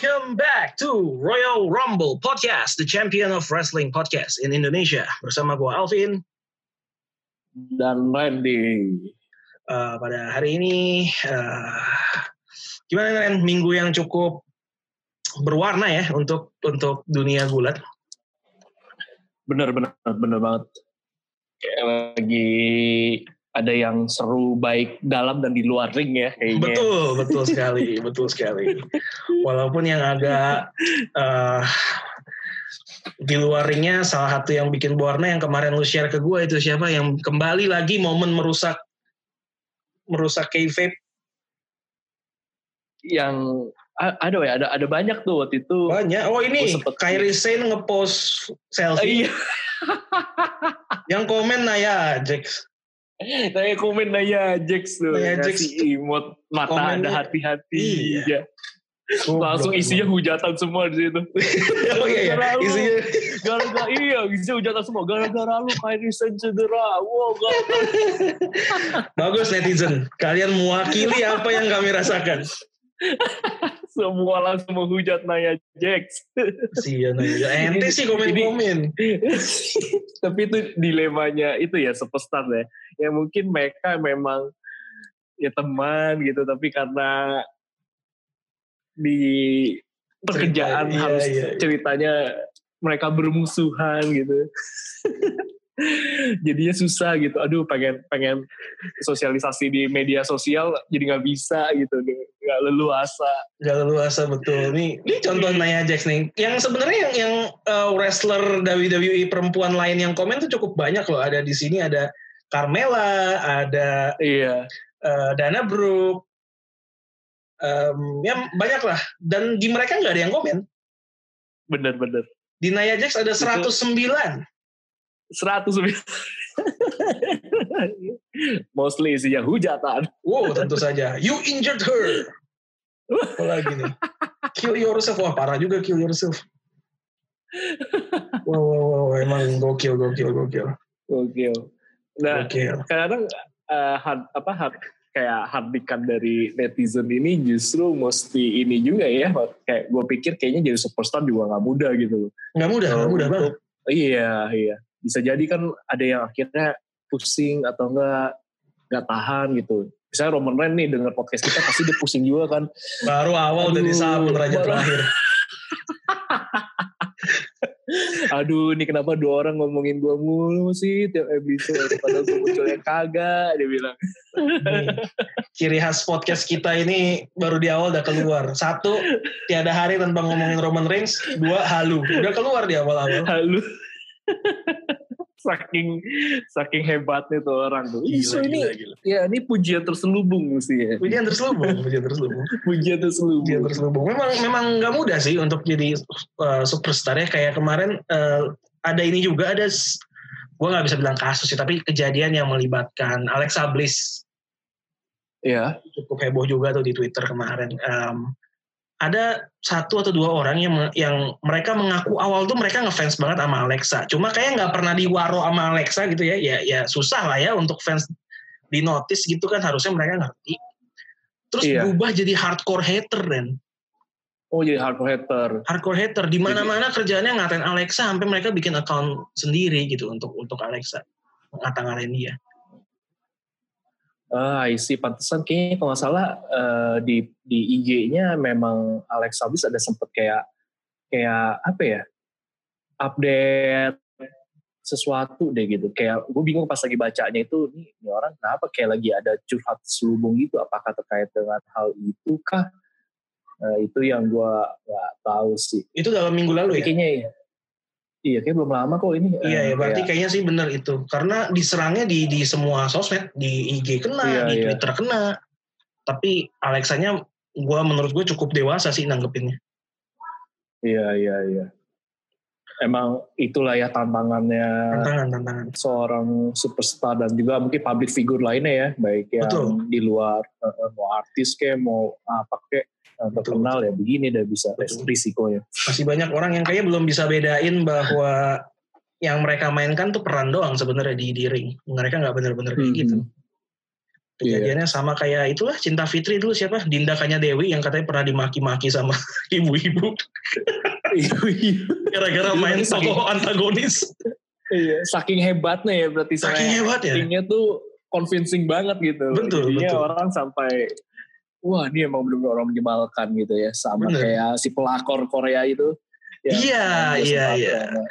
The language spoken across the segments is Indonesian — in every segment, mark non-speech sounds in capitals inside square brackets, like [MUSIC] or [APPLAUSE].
Welcome back to Royal Rumble Podcast, the champion of wrestling podcast in Indonesia. Bersama gue Alvin. Dan Randy. Uh, pada hari ini, uh, gimana Ren? Minggu yang cukup berwarna ya untuk untuk dunia gulat. Bener bener bener banget. Kayak lagi ada yang seru baik dalam dan di luar ring ya kayaknya. Betul, betul sekali, [LAUGHS] betul sekali. Walaupun yang agak uh, di luar ringnya salah satu yang bikin berwarna yang kemarin lu share ke gue itu siapa? Yang kembali lagi momen merusak merusak kayfabe yang ada ya ada ada banyak tuh waktu itu. Banyak. Oh ini Kyrie Sane ngepost selfie. Iya. yang komen Naya Jax Naya komen Naya Jax tuh Naya Jax imut mata komen ada hati-hati iya. ya. Oh, langsung isinya hujatan semua di situ. [LAUGHS] oh iya, iya. isinya gara-gara iya isinya hujatan semua gara-gara lu Kyrie Sane cedera. Wow, gara-gara. [LAUGHS] Bagus netizen, kalian mewakili apa yang kami rasakan. [LAUGHS] Semua langsung menghujat Naya Jax. Iya Naya Ente sih komen-komen. Tapi itu dilemanya itu ya superstar ya. Ya mungkin mereka memang ya teman gitu. Tapi karena di pekerjaan Cerita, harus iya, iya. ceritanya mereka bermusuhan gitu. [LAUGHS] jadinya susah gitu. Aduh pengen pengen sosialisasi di media sosial jadi nggak bisa gitu. Nggak leluasa. Nggak leluasa betul. Ini ini contoh Naya Jax nih. Yang sebenarnya yang yang uh, wrestler WWE perempuan lain yang komen tuh cukup banyak loh. Ada di sini ada Carmela ada iya. uh, Dana Brooke. Um, ya banyak lah. Dan di mereka nggak ada yang komen. Bener-bener di Naya Jax ada 109 100 Mostly isinya hujatan. Wow, tentu saja. You injured her. Apa lagi nih? Kill yourself. Wah, parah juga kill yourself. Wow, wow, wow. Emang gokil, gokil, gokil. Gokil. Nah, kadang-kadang uh, hard, apa, hard, kayak hardikan dari netizen ini justru mesti ini juga ya. Kayak gue pikir kayaknya jadi superstar juga gak mudah gitu. Gak mudah, gak mudah banget. Iya, iya bisa jadi kan ada yang akhirnya pusing atau enggak nggak tahan gitu. Misalnya Roman Reigns nih dengar podcast kita pasti dia pusing juga kan. Baru awal Aduh, dari sahabat raja terakhir. [LAUGHS] Aduh, ini kenapa dua orang ngomongin gue mulu sih tiap episode. Padahal gue munculnya kagak, dia bilang. Ciri khas podcast kita ini baru di awal udah keluar. Satu, tiada hari tanpa ngomongin Roman Reigns. Dua, halu. Udah keluar di awal-awal. Halu [LAUGHS] saking saking hebatnya tuh orang tuh. Gila, so ini gila, gila. ya ini pujian terselubung sih ya. Pujian terselubung, pujian terselubung. [LAUGHS] pujian terselubung. Pujian terselubung. Memang memang nggak mudah sih untuk jadi uh, superstar ya kayak kemarin uh, ada ini juga ada gue nggak bisa bilang kasus sih tapi kejadian yang melibatkan Alexa Bliss. Iya. Cukup heboh juga tuh di Twitter kemarin. Um, ada satu atau dua orang yang yang mereka mengaku awal tuh mereka ngefans banget sama Alexa. Cuma kayak nggak pernah diwaro sama Alexa gitu ya. Ya ya susah lah ya untuk fans di notice gitu kan harusnya mereka ngerti. Terus iya. berubah jadi hardcore hater dan Oh jadi hardcore hater. Hardcore hater di mana-mana kerjaannya ngatain Alexa sampai mereka bikin account sendiri gitu untuk untuk Alexa ngata-ngatain dia. Ah, uh, isi pantesan kayaknya kalau nggak salah uh, di di IG-nya memang Alex Abis ada sempet kayak kayak apa ya update sesuatu deh gitu. Kayak gue bingung pas lagi bacanya itu nih, ini orang kenapa kayak lagi ada curhat selubung gitu? Apakah terkait dengan hal itu kah? Nah, itu yang gue nggak tahu sih. Itu dalam minggu lalu ya? Kayaknya ya Iya, kayak belum lama kok ini. Iya, ya, berarti kayaknya sih benar itu. Karena diserangnya di di semua sosmed, di IG kena, iya, di iya. Twitter kena. Tapi Alexanya, gue menurut gue cukup dewasa sih nanggepinnya. Iya, iya, iya. Emang itulah ya tantangannya tantangan, tantangan. seorang superstar dan juga mungkin public figure lainnya ya, baik yang Betul. di luar mau artis kayak mau apa kayak terkenal ya begini udah bisa Betul. risikonya. Masih banyak orang yang kayaknya belum bisa bedain bahwa yang mereka mainkan tuh peran doang sebenarnya di, di ring. Mereka nggak benar-benar kayak gitu. hmm. gitu. Kejadiannya sama kayak itulah Cinta Fitri dulu siapa? Dinda Kanya Dewi yang katanya pernah dimaki-maki sama [LAUGHS] ibu-ibu. Gara-gara main tokoh antagonis. Iya, saking hebatnya ya berarti Saking hebat ya. tuh convincing banget gitu. Betul, Jadinya betul. orang sampai wah ini emang benar orang menyebalkan gitu ya sama Bener. kayak si pelakor Korea itu. Ya, Iya, dia iya, iya. ya.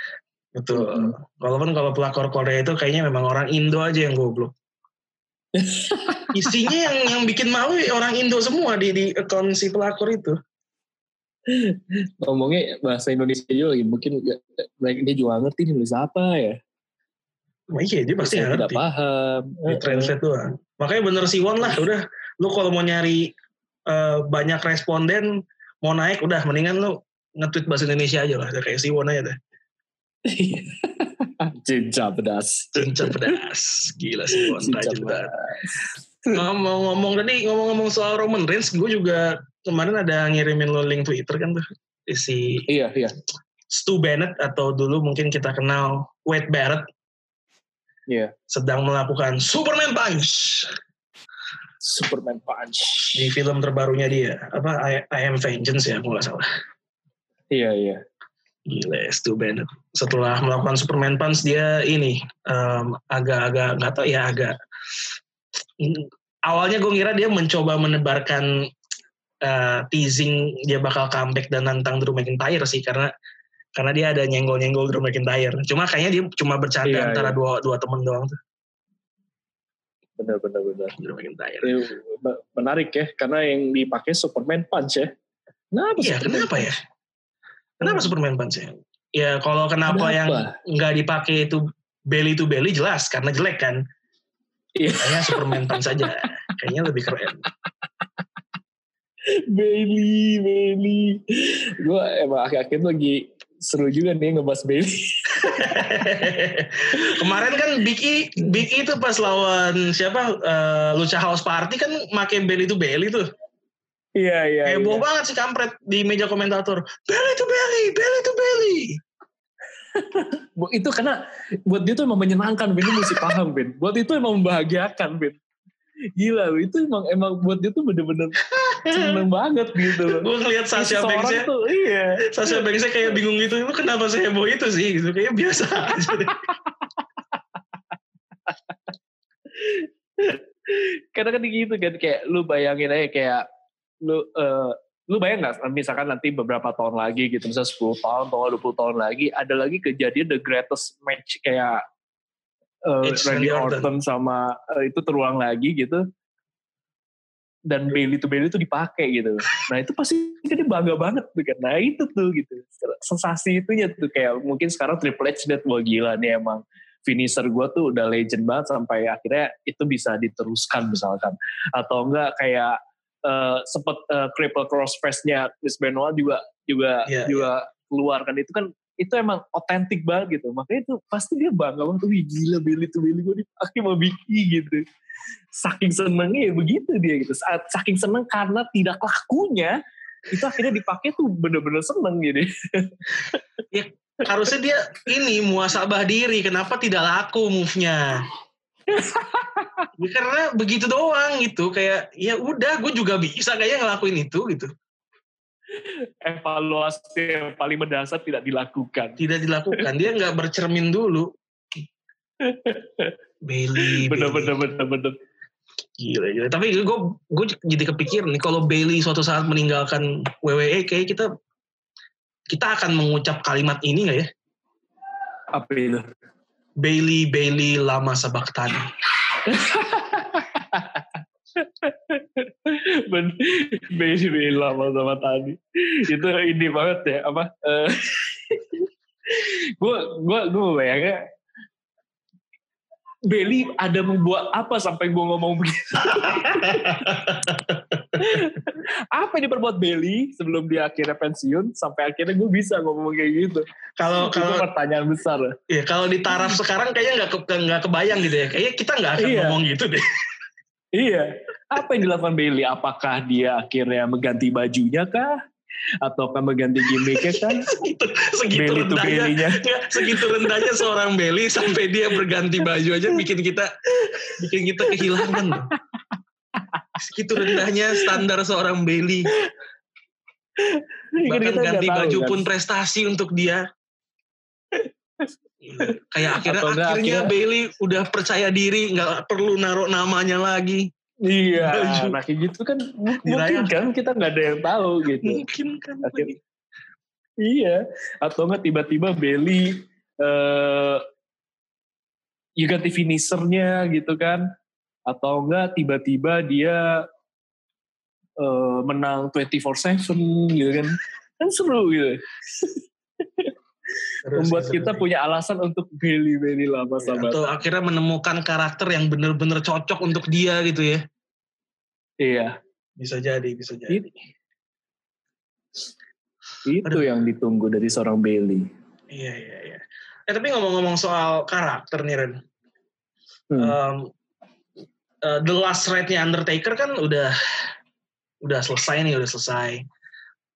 Betul. Mm-mm. Walaupun kalau pelakor Korea itu kayaknya memang orang Indo aja yang goblok. [LAUGHS] Isinya yang yang bikin malu ya orang Indo semua di di akun si pelakor itu. Ngomongnya bahasa Indonesia juga lagi mungkin mereka dia juga ngerti ini nulis apa ya. Wah, iya dia pasti nggak tidak ngerti. paham. Di translate doang. Makanya bener si Won lah udah. Lu kalau mau nyari eh, banyak responden mau naik udah mendingan lu nge-tweet bahasa Indonesia aja lah. Kayak si Won aja deh. [LAUGHS] Cinca pedas. Cinca pedas. Gila si Won. Banget. pedas. Ngomong-ngomong tadi ngomong-ngomong soal Roman Reigns, gue juga kemarin ada ngirimin lo link Twitter kan tuh si Iya, iya. Stu Bennett atau dulu mungkin kita kenal Wade Barrett Iya. sedang melakukan Superman Punch Superman Punch. di film terbarunya dia apa I, I Am Vengeance ya kalau nggak salah Iya, iya. gila Stu Bennett setelah melakukan Superman Punch dia ini em, agak-agak nggak tahu ya agak awalnya gue ngira dia mencoba menebarkan eh, teasing dia bakal comeback dan nantang Drew McIntyre sih karena karena dia ada nyenggol-nyenggol Drew McIntyre. Cuma kayaknya dia cuma bercanda Iya, antara iya. dua dua temen doang tuh Benar, benar, benar. Me- menarik ya, karena yang dipakai Superman Punch ya. Kenapa Iya, Superman kenapa ya? Punch? Kenapa Superman Punch ya? Ya kalau kenapa, yang Kenapa? nggak dipakai itu belly to belly jelas karena jelek kan. Iya. Kayaknya Superman Punch saja. Kayaknya lebih keren. Bailey, Bailey. Gue emang akhir-akhir lagi seru juga nih ngebahas Bailey. [LAUGHS] Kemarin kan Big E, Big E tuh pas lawan siapa eh, Lucha House Party kan make belly to belly tuh. Iya, iya. Heboh iya. banget sih kampret di meja komentator. To belly, belly to belly. [LAUGHS] Bu- Itu karena buat dia tuh emang menyenangkan, Ben. Lu mesti paham, Ben. Buat itu emang membahagiakan, Ben. Gila, lu. itu emang emang buat dia tuh bener-bener seneng [LAUGHS] banget gitu loh. Gue ngeliat Sasha Banksnya, tuh, iya. Sasha Banksnya kayak bingung gitu. Lu kenapa seheboh itu sih? Gitu kayak biasa aja. [LAUGHS] Karena kan gitu kan, kayak lu bayangin aja kayak lu eh, lu bayang nggak misalkan nanti beberapa tahun lagi gitu misalnya 10 tahun atau 20 tahun lagi ada lagi kejadian the greatest match kayak eh, Edge Randy Orton. Orton sama eh, itu terulang lagi gitu. Dan Bailey to Bailey itu dipakai gitu. Nah itu pasti dia bangga banget tuh kan. Nah itu tuh gitu. Sensasi itunya tuh kayak mungkin sekarang Triple H liat wah gila nih emang finisher gue tuh udah legend banget sampai akhirnya itu bisa diteruskan misalkan. Atau enggak kayak eh sempet eh, cripple cross face-nya Chris Benoit juga juga Iya, juga keluar kan itu kan itu emang otentik banget gitu makanya itu pasti dia bangga banget wih gila Billy tuh Billy gue dipakai sama Vicky gitu saking senengnya ya begitu dia gitu Saat- saking seneng karena tidak lakunya itu akhirnya dipakai tuh bener-bener seneng gitu [LAUGHS] Harusnya dia ini muasabah diri. Kenapa tidak laku move-nya? [LAUGHS] Ya, karena begitu doang gitu. Kayak ya udah gue juga bisa kayaknya ngelakuin itu gitu. Evaluasi yang paling mendasar tidak dilakukan Tidak dilakukan. Dia nggak bercermin dulu. Bailey, bener Bailey. bener bener bener Gila, gila. Tapi gue gue jadi kepikir nih kalau Bailey suatu saat meninggalkan WWE kayak kita kita akan mengucap kalimat ini nggak ya? apa itu Bailey Bailey lama sabaktan. [LAUGHS] [LAUGHS] Ben, beda lama sama tadi. Itu ini banget ya apa? Gue gue gue bayangnya Belly ada membuat apa sampai gue ngomong begitu? [LAUGHS] apa yang diperbuat Belly sebelum dia akhirnya pensiun sampai akhirnya gue bisa ngomong kayak gitu? Kalau kalau pertanyaan besar. ya kalau di taraf sekarang kayaknya nggak ke, nggak kebayang gitu ya. Kayaknya kita nggak akan Iya. ngomong gitu deh. Iya. Apa yang dilakukan Bailey? Apakah dia akhirnya mengganti bajunya kah? Atau akan mengganti gimmicknya kah? [LAUGHS] segitu segitu Bailey rendahnya Bailey-nya. nggak, segitu rendahnya seorang Bailey sampai dia berganti baju aja bikin kita bikin kita kehilangan. Segitu rendahnya standar seorang Bailey. Kan Bahkan kita ganti tahu, baju kan. pun prestasi untuk dia. Iya. Kayak akhirnya Atau akhirnya akhirnya- Bailey udah percaya diri, nggak perlu naruh namanya lagi. Iya, nah kayak gitu kan mungkin kan kita nggak ada yang tahu gitu. Mungkin kan. Akhirnya- Iya, atau nggak tiba-tiba Bailey eh ya ganti finishernya gitu kan, atau enggak tiba-tiba dia eh, menang 24/7 gitu kan, kan seru gitu. Terus Membuat kita punya alasan untuk Bailey lama sama. atau akhirnya menemukan karakter yang bener-bener cocok untuk dia gitu ya. Iya, Bisa jadi, bisa jadi. It- itu Aduh. yang ditunggu dari seorang Bailey. Iya, iya, iya. Eh tapi ngomong-ngomong soal karakter nih Ren. Hmm. Um, uh, The Last Ride-nya Undertaker kan udah udah selesai nih, udah selesai.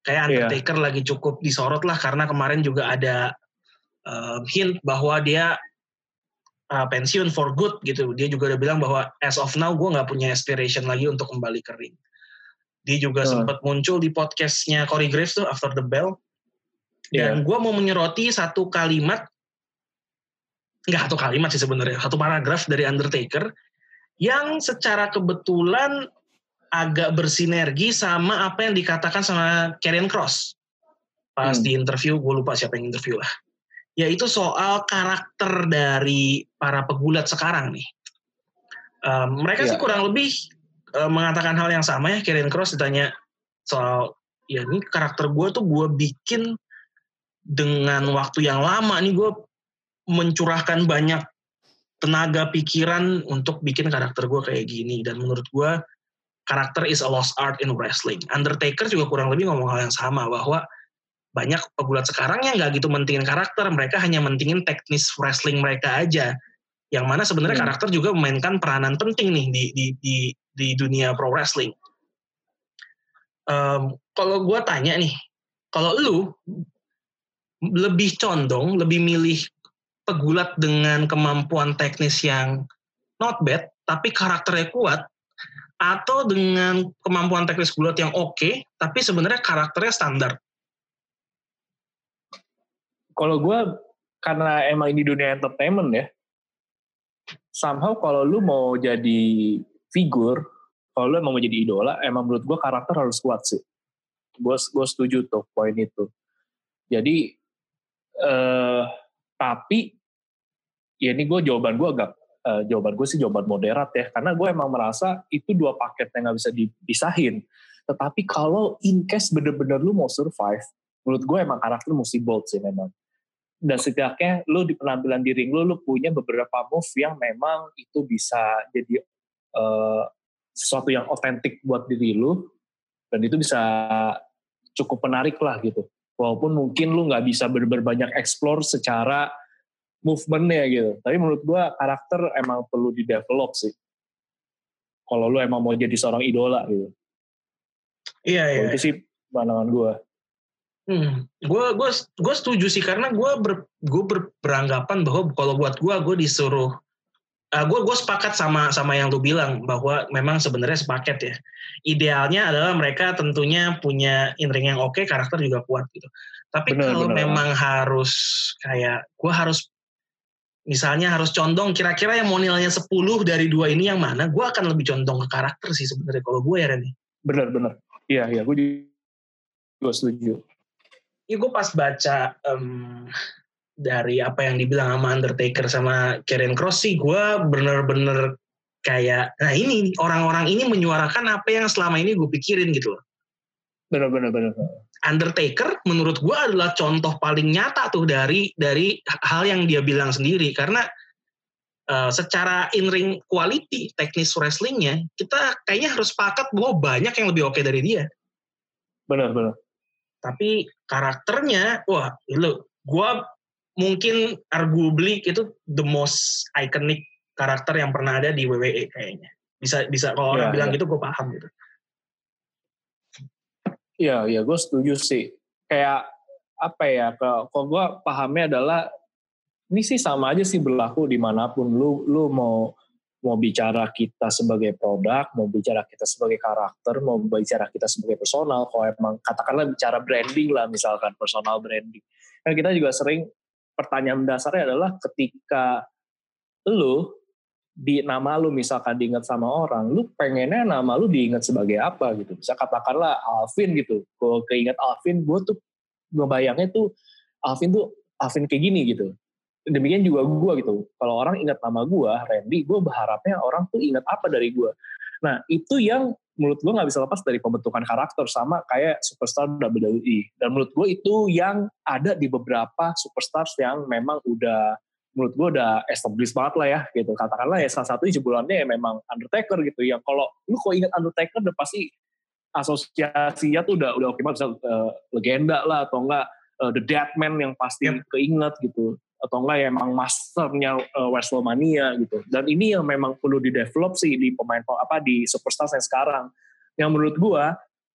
Kayak Iya. Undertaker lagi cukup disorot lah karena kemarin juga ada um, hint bahwa dia uh, pensiun for good gitu. Dia juga udah bilang bahwa as of now gue nggak punya aspiration lagi untuk kembali ke ring. Dia juga Hmm. sempat muncul di podcastnya Corey Graves tuh After the Bell. Dan Iya. gue mau menyoroti satu kalimat, nggak satu kalimat sih sebenarnya, satu paragraf dari Undertaker yang secara kebetulan agak bersinergi sama apa yang dikatakan sama Karrion Cross pas Hmm. di interview, gue lupa siapa yang interview lah. Yaitu soal karakter dari para pegulat sekarang nih. Um, mereka sih Iya. kurang lebih uh, mengatakan hal yang sama ya. Karrion Cross ditanya soal ya ini karakter gue tuh gue bikin dengan waktu yang lama nih gue mencurahkan banyak tenaga pikiran untuk bikin karakter gue kayak gini dan menurut gue karakter is a lost art in wrestling. Undertaker juga kurang lebih ngomong hal yang sama bahwa banyak pegulat sekarang yang nggak gitu mentingin karakter, mereka hanya mentingin teknis wrestling mereka aja. Yang mana sebenarnya Hmm. karakter juga memainkan peranan penting nih di di di, di dunia pro wrestling. Em, kalau gue tanya nih, kalau lu lebih condong, lebih milih pegulat dengan kemampuan teknis yang not bad, tapi karakternya kuat, atau dengan kemampuan teknis pegulat yang oke, tapi sebenarnya karakternya standar. kalau gue karena emang ini dunia entertainment ya somehow kalau lu mau jadi figur kalau lu emang mau jadi idola emang menurut gue karakter harus kuat sih gue gue setuju tuh poin itu jadi eh tapi ya ini gue jawaban gue agak eh, jawaban gue sih jawaban moderat ya. Karena gue emang merasa itu dua paket yang nggak bisa dipisahin. Tetapi kalau in case bener-bener lu mau survive menurut gue emang karakter mesti bold sih memang. Dan setidaknya lu di penampilan di ring lu lu punya beberapa move yang memang itu bisa jadi eh, sesuatu yang otentik buat diri lu. Dan itu bisa cukup menarik lah gitu. Walaupun mungkin lu nggak bisa bener-bener banyak explore secara movementnya gitu. Tapi menurut gua karakter emang perlu di develop sih. Kalau lu emang mau jadi seorang idola gitu. Iya, iya. Itu sih pandangan gua. Hmm, gue gue gue setuju sih karena gue ber, gue ber- beranggapan bahwa kalau buat gue gue disuruh uh, gue gue sepakat sama sama yang lu bilang bahwa memang sebenarnya sepaket ya. Idealnya adalah mereka tentunya punya in ring yang oke karakter juga kuat gitu. Tapi kalau memang harus kayak gue harus misalnya harus condong kira-kira yang mau nilainya 10 dari dua ini yang mana gue akan lebih condong ke karakter sih sebenarnya kalau gue ya Ren bener-bener iya iya gue juga setuju. Iya gue pas baca em, dari apa yang dibilang sama Undertaker sama Karen Cross sih gue bener-bener kayak nah ini orang-orang ini menyuarakan apa yang selama ini gue pikirin gitu loh. bener-bener bener Undertaker menurut gue adalah contoh paling nyata tuh dari dari hal yang dia bilang sendiri. Karena eh, secara in ring quality teknis wrestlingnya kita kayaknya harus sepakat bahwa banyak yang lebih oke dari dia. Bener-bener tapi karakternya wah lu gua mungkin arguably itu the most iconic karakter yang pernah ada di WWE kayaknya. Bisa bisa kalau orang Iya, bilang iya. gitu gue paham gitu Iya, iya, gue setuju sih. Kayak apa ya? Kalau gue pahamnya adalah ini sih sama aja sih berlaku di mana pun lu lu mau mau bicara kita sebagai produk, mau bicara kita sebagai karakter, mau bicara kita sebagai personal, kalau emang katakanlah bicara branding lah misalkan personal branding. Kan kita juga sering pertanyaan dasarnya adalah ketika lu di nama lu misalkan diingat sama orang, lu pengennya nama lu diingat sebagai apa gitu. Bisa katakanlah Alvin gitu. Kalau keinget Alvin, gue tuh ngebayangnya tuh Alvin tuh Alvin kayak gini gitu demikian juga gue gitu. Kalau orang ingat nama gue, Randy, gue berharapnya orang tuh ingat apa dari gue. Nah itu yang menurut gue nggak bisa lepas dari pembentukan karakter sama kayak superstar WWE. Dan menurut gue itu yang ada di beberapa superstars yang memang udah menurut gue udah established banget lah ya gitu. Katakanlah ya salah satu jebolannya ya memang Undertaker gitu. Yang kalau lu kok ingat Undertaker udah pasti asosiasinya tuh udah udah oke banget. uh, legenda lah atau enggak uh, The Deadman yang pasti yep. keinget gitu atau enggak ya emang masternya uh, Wrestlemania gitu. Dan ini yang memang perlu di develop sih di pemain apa di superstar yang sekarang. Yang menurut gua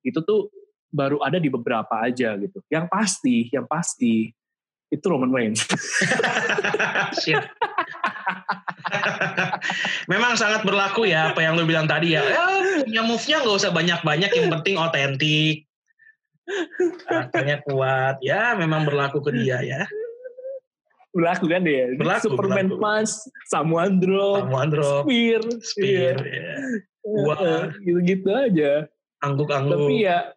itu tuh baru ada di beberapa aja gitu. Yang pasti, yang pasti itu Roman Reigns. [LAUGHS] Memang sangat berlaku ya apa yang lu bilang tadi ya. Ya, punya move-nya nggak usah banyak-banyak, yang penting otentik. Karakternya kuat. Ya, memang berlaku ke dia ya berlaku kan dia berlaku, Superman berlaku. Punch Samuan Drop Samuan Drop Spear Spear iya. Wah. gitu-gitu aja angguk-angguk tapi ya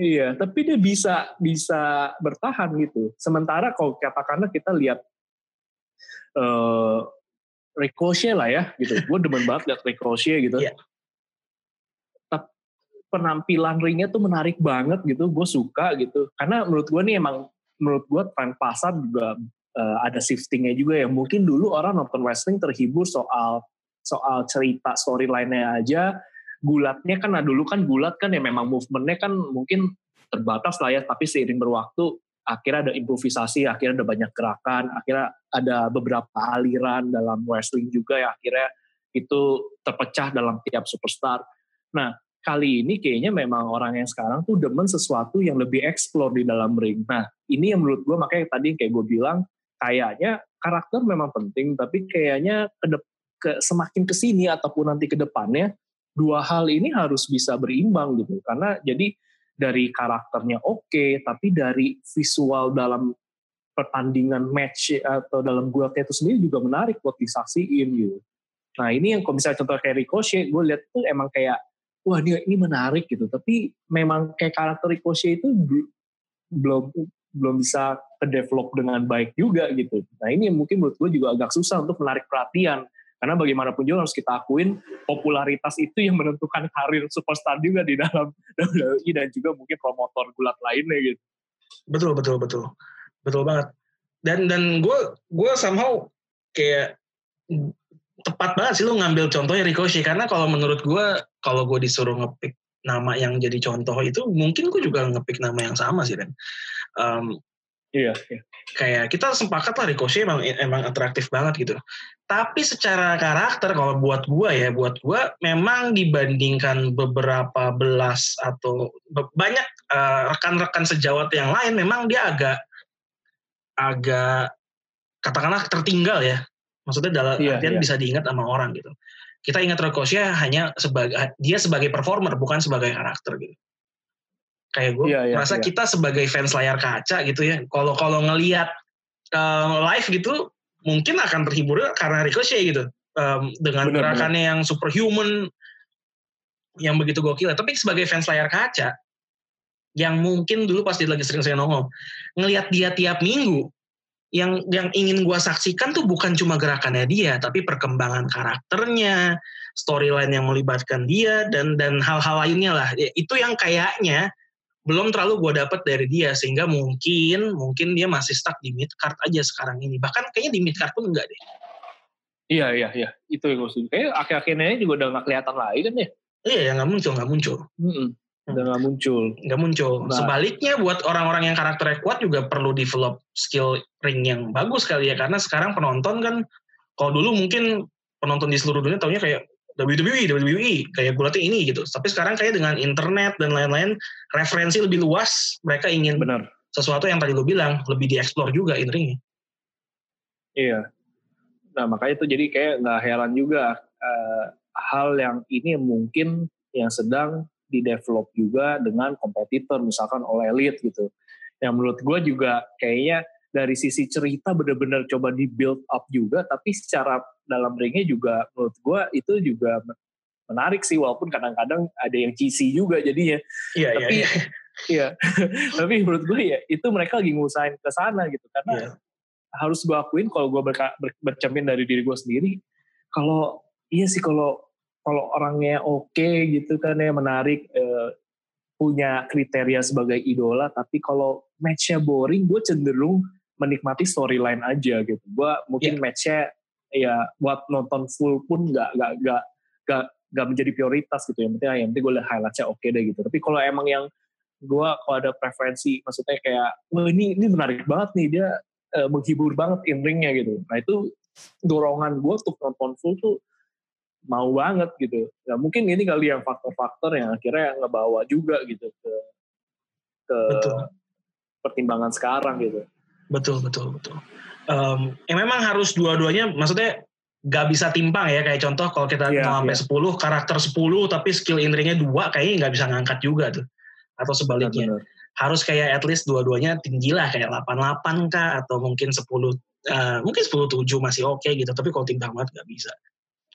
iya tapi dia bisa bisa bertahan gitu sementara kalau katakanlah kita lihat uh, Ricochet lah ya gitu gue demen banget lihat Ricochet gitu yeah. penampilan ringnya tuh menarik banget gitu gue suka gitu karena menurut gue nih emang menurut gue tren pasar juga uh, ada shiftingnya juga ya. Mungkin dulu orang nonton wrestling terhibur soal soal cerita storyline-nya aja. Gulatnya kan nah dulu kan gulat kan ya memang movementnya kan mungkin terbatas lah ya. Tapi seiring berwaktu akhirnya ada improvisasi, akhirnya ada banyak gerakan, akhirnya ada beberapa aliran dalam wrestling juga ya akhirnya itu terpecah dalam tiap superstar. Nah, kali ini kayaknya memang orang yang sekarang tuh demen sesuatu yang lebih explore di dalam ring. Nah, ini yang menurut gue makanya tadi kayak gue bilang, kayaknya karakter memang penting, tapi kayaknya ke, ke semakin ke sini ataupun nanti ke depannya dua hal ini harus bisa berimbang gitu. Karena jadi dari karakternya oke, okay, tapi dari visual dalam pertandingan match atau dalam gulatnya itu sendiri juga menarik buat disaksiin gitu. Nah ini yang kalau misalnya contoh kayak Ricochet, gue lihat tuh emang kayak wah ini ini menarik gitu. Tapi memang kayak karakter Ricochet itu belum belum bisa ke-develop dengan baik juga gitu. Nah ini mungkin menurut gue juga agak susah untuk menarik perhatian. Karena bagaimanapun juga harus kita akuin popularitas itu yang menentukan karir superstar juga di dalam [LAUGHS] WWE dan juga mungkin promotor gulat lainnya gitu. Betul betul betul betul banget. Dan dan gue gue somehow kayak tepat banget sih lu ngambil contohnya Ricochet karena kalau menurut gue kalau gue disuruh ngepick nama yang jadi contoh itu mungkin gue juga ngepick nama yang sama sih Ren. Um, iya, iya. Kayak kita sepakat lah Ricochet emang emang atraktif banget gitu. Tapi secara karakter kalau buat gue ya, buat gue memang dibandingkan beberapa belas atau banyak uh, rekan-rekan sejawat yang lain, memang dia agak agak katakanlah tertinggal ya. Maksudnya dalam iya, artian iya. bisa diingat sama orang gitu. Kita ingat Ricochet hanya sebagai dia sebagai performer bukan sebagai karakter gitu kayak gue yeah, yeah, merasa yeah. kita sebagai fans layar kaca gitu ya kalau kalau ngelihat uh, live gitu mungkin akan terhibur karena Ricochet gitu um, dengan bener, gerakannya bener. yang superhuman yang begitu gokil tapi sebagai fans layar kaca yang mungkin dulu pasti lagi sering saya nongol ngelihat dia tiap minggu yang yang ingin gue saksikan tuh bukan cuma gerakannya dia tapi perkembangan karakternya storyline yang melibatkan dia dan dan hal-hal lainnya lah itu yang kayaknya belum terlalu gue dapet dari dia sehingga mungkin mungkin dia masih stuck di mid card aja sekarang ini. Bahkan kayaknya di mid card pun enggak deh. Iya iya iya. Itu yang gue setuju. Kayaknya akhir-akhirnya juga udah nggak kelihatan lagi kan ya? Iya ya nggak muncul nggak muncul. Mm -mm. udah nggak muncul. Nggak muncul. Nah. sebaliknya buat orang-orang yang karakternya kuat juga perlu develop skill ring yang bagus kali ya. Karena sekarang penonton kan kalau dulu mungkin penonton di seluruh dunia taunya kayak WWE, WWE, kayak gue ini gitu. Tapi sekarang kayak dengan internet dan lain-lain, referensi lebih luas, mereka ingin benar sesuatu yang tadi lo bilang, lebih dieksplor juga in ringnya. Iya. Nah makanya itu jadi kayak nggak heran juga uh, hal yang ini mungkin yang sedang di develop juga dengan kompetitor misalkan oleh elite gitu yang menurut gue juga kayaknya dari sisi cerita benar-benar coba di build up juga tapi secara dalam ringnya juga menurut gue itu juga menarik sih walaupun kadang-kadang ada yang cheesy juga jadinya. Iya, tapi iya. iya. [LAUGHS] tapi menurut gue ya itu mereka lagi ngusahain ke sana gitu karena yeah. harus gue akuin kalau gue ber, ber, bercermin dari diri gue sendiri kalau iya sih kalau kalau orangnya oke okay gitu kan ya menarik eh, punya kriteria sebagai idola tapi kalau matchnya boring gue cenderung menikmati storyline aja gitu gue mungkin yeah. matchnya ya buat nonton full pun nggak nggak nggak nggak gak menjadi prioritas gitu ya. Yang penting, yang penting gue lihat highlightnya oke okay deh gitu. Tapi kalau emang yang gue kalau ada preferensi, maksudnya kayak, wah ini ini menarik banget nih dia uh, menghibur banget in ringnya gitu. Nah itu dorongan gue untuk nonton full tuh mau banget gitu. Nah mungkin ini kali yang faktor-faktor yang akhirnya ngebawa juga gitu ke ke betul. pertimbangan sekarang gitu. Betul betul betul. Um, ya memang harus dua-duanya, maksudnya gak bisa timpang ya kayak contoh kalau kita yeah, sampai yeah. 10 karakter 10 tapi skill in ringnya dua kayaknya nggak bisa ngangkat juga tuh atau sebaliknya benar, harus kayak at least dua-duanya tinggi lah kayak 88 kah atau mungkin 10 uh, eh, mungkin 10 7 masih oke okay gitu tapi kalau timpang banget nggak bisa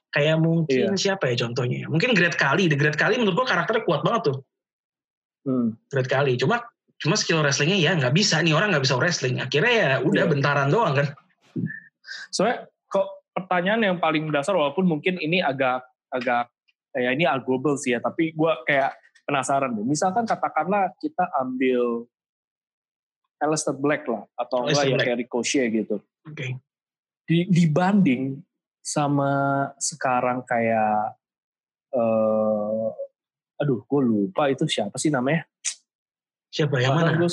kayak mungkin yeah. siapa ya contohnya mungkin Great Kali The Great Kali menurut gua karakternya kuat banget tuh hmm. Great Kali cuma cuma skill wrestlingnya ya nggak bisa nih orang nggak bisa wrestling. Akhirnya ya udah yeah. bentaran doang kan. Soalnya kok pertanyaan yang paling dasar walaupun mungkin ini agak agak ya ini arguable sih ya tapi gue kayak penasaran deh. Misalkan katakanlah kita ambil Alistair Black lah atau enggak ya kayak Ricochet gitu. Okay. di, dibanding sama sekarang kayak uh, aduh gue lupa itu siapa sih namanya siapa yang mana gue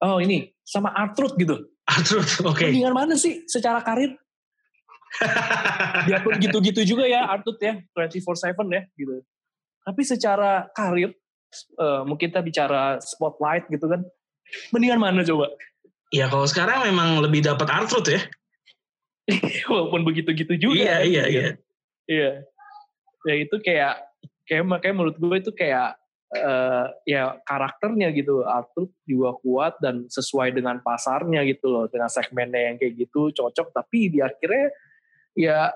oh ini sama Artruth gitu Artruth [LAUGHS] oke okay. mendingan mana sih secara karir [LAUGHS] Biarpun gitu-gitu juga ya Artut ya, 24/7 ya gitu. Tapi secara karir uh, mungkin kita bicara spotlight gitu kan. Mendingan mana coba? Ya kalau sekarang memang lebih dapat Artut ya. [LAUGHS] Walaupun begitu-gitu juga. Iya, kan, iya, gitu. iya. Iya. Ya itu kayak kayak makanya menurut gue itu kayak uh, ya karakternya gitu Arthur juga kuat dan sesuai dengan pasarnya gitu loh dengan segmennya yang kayak gitu cocok tapi di akhirnya ya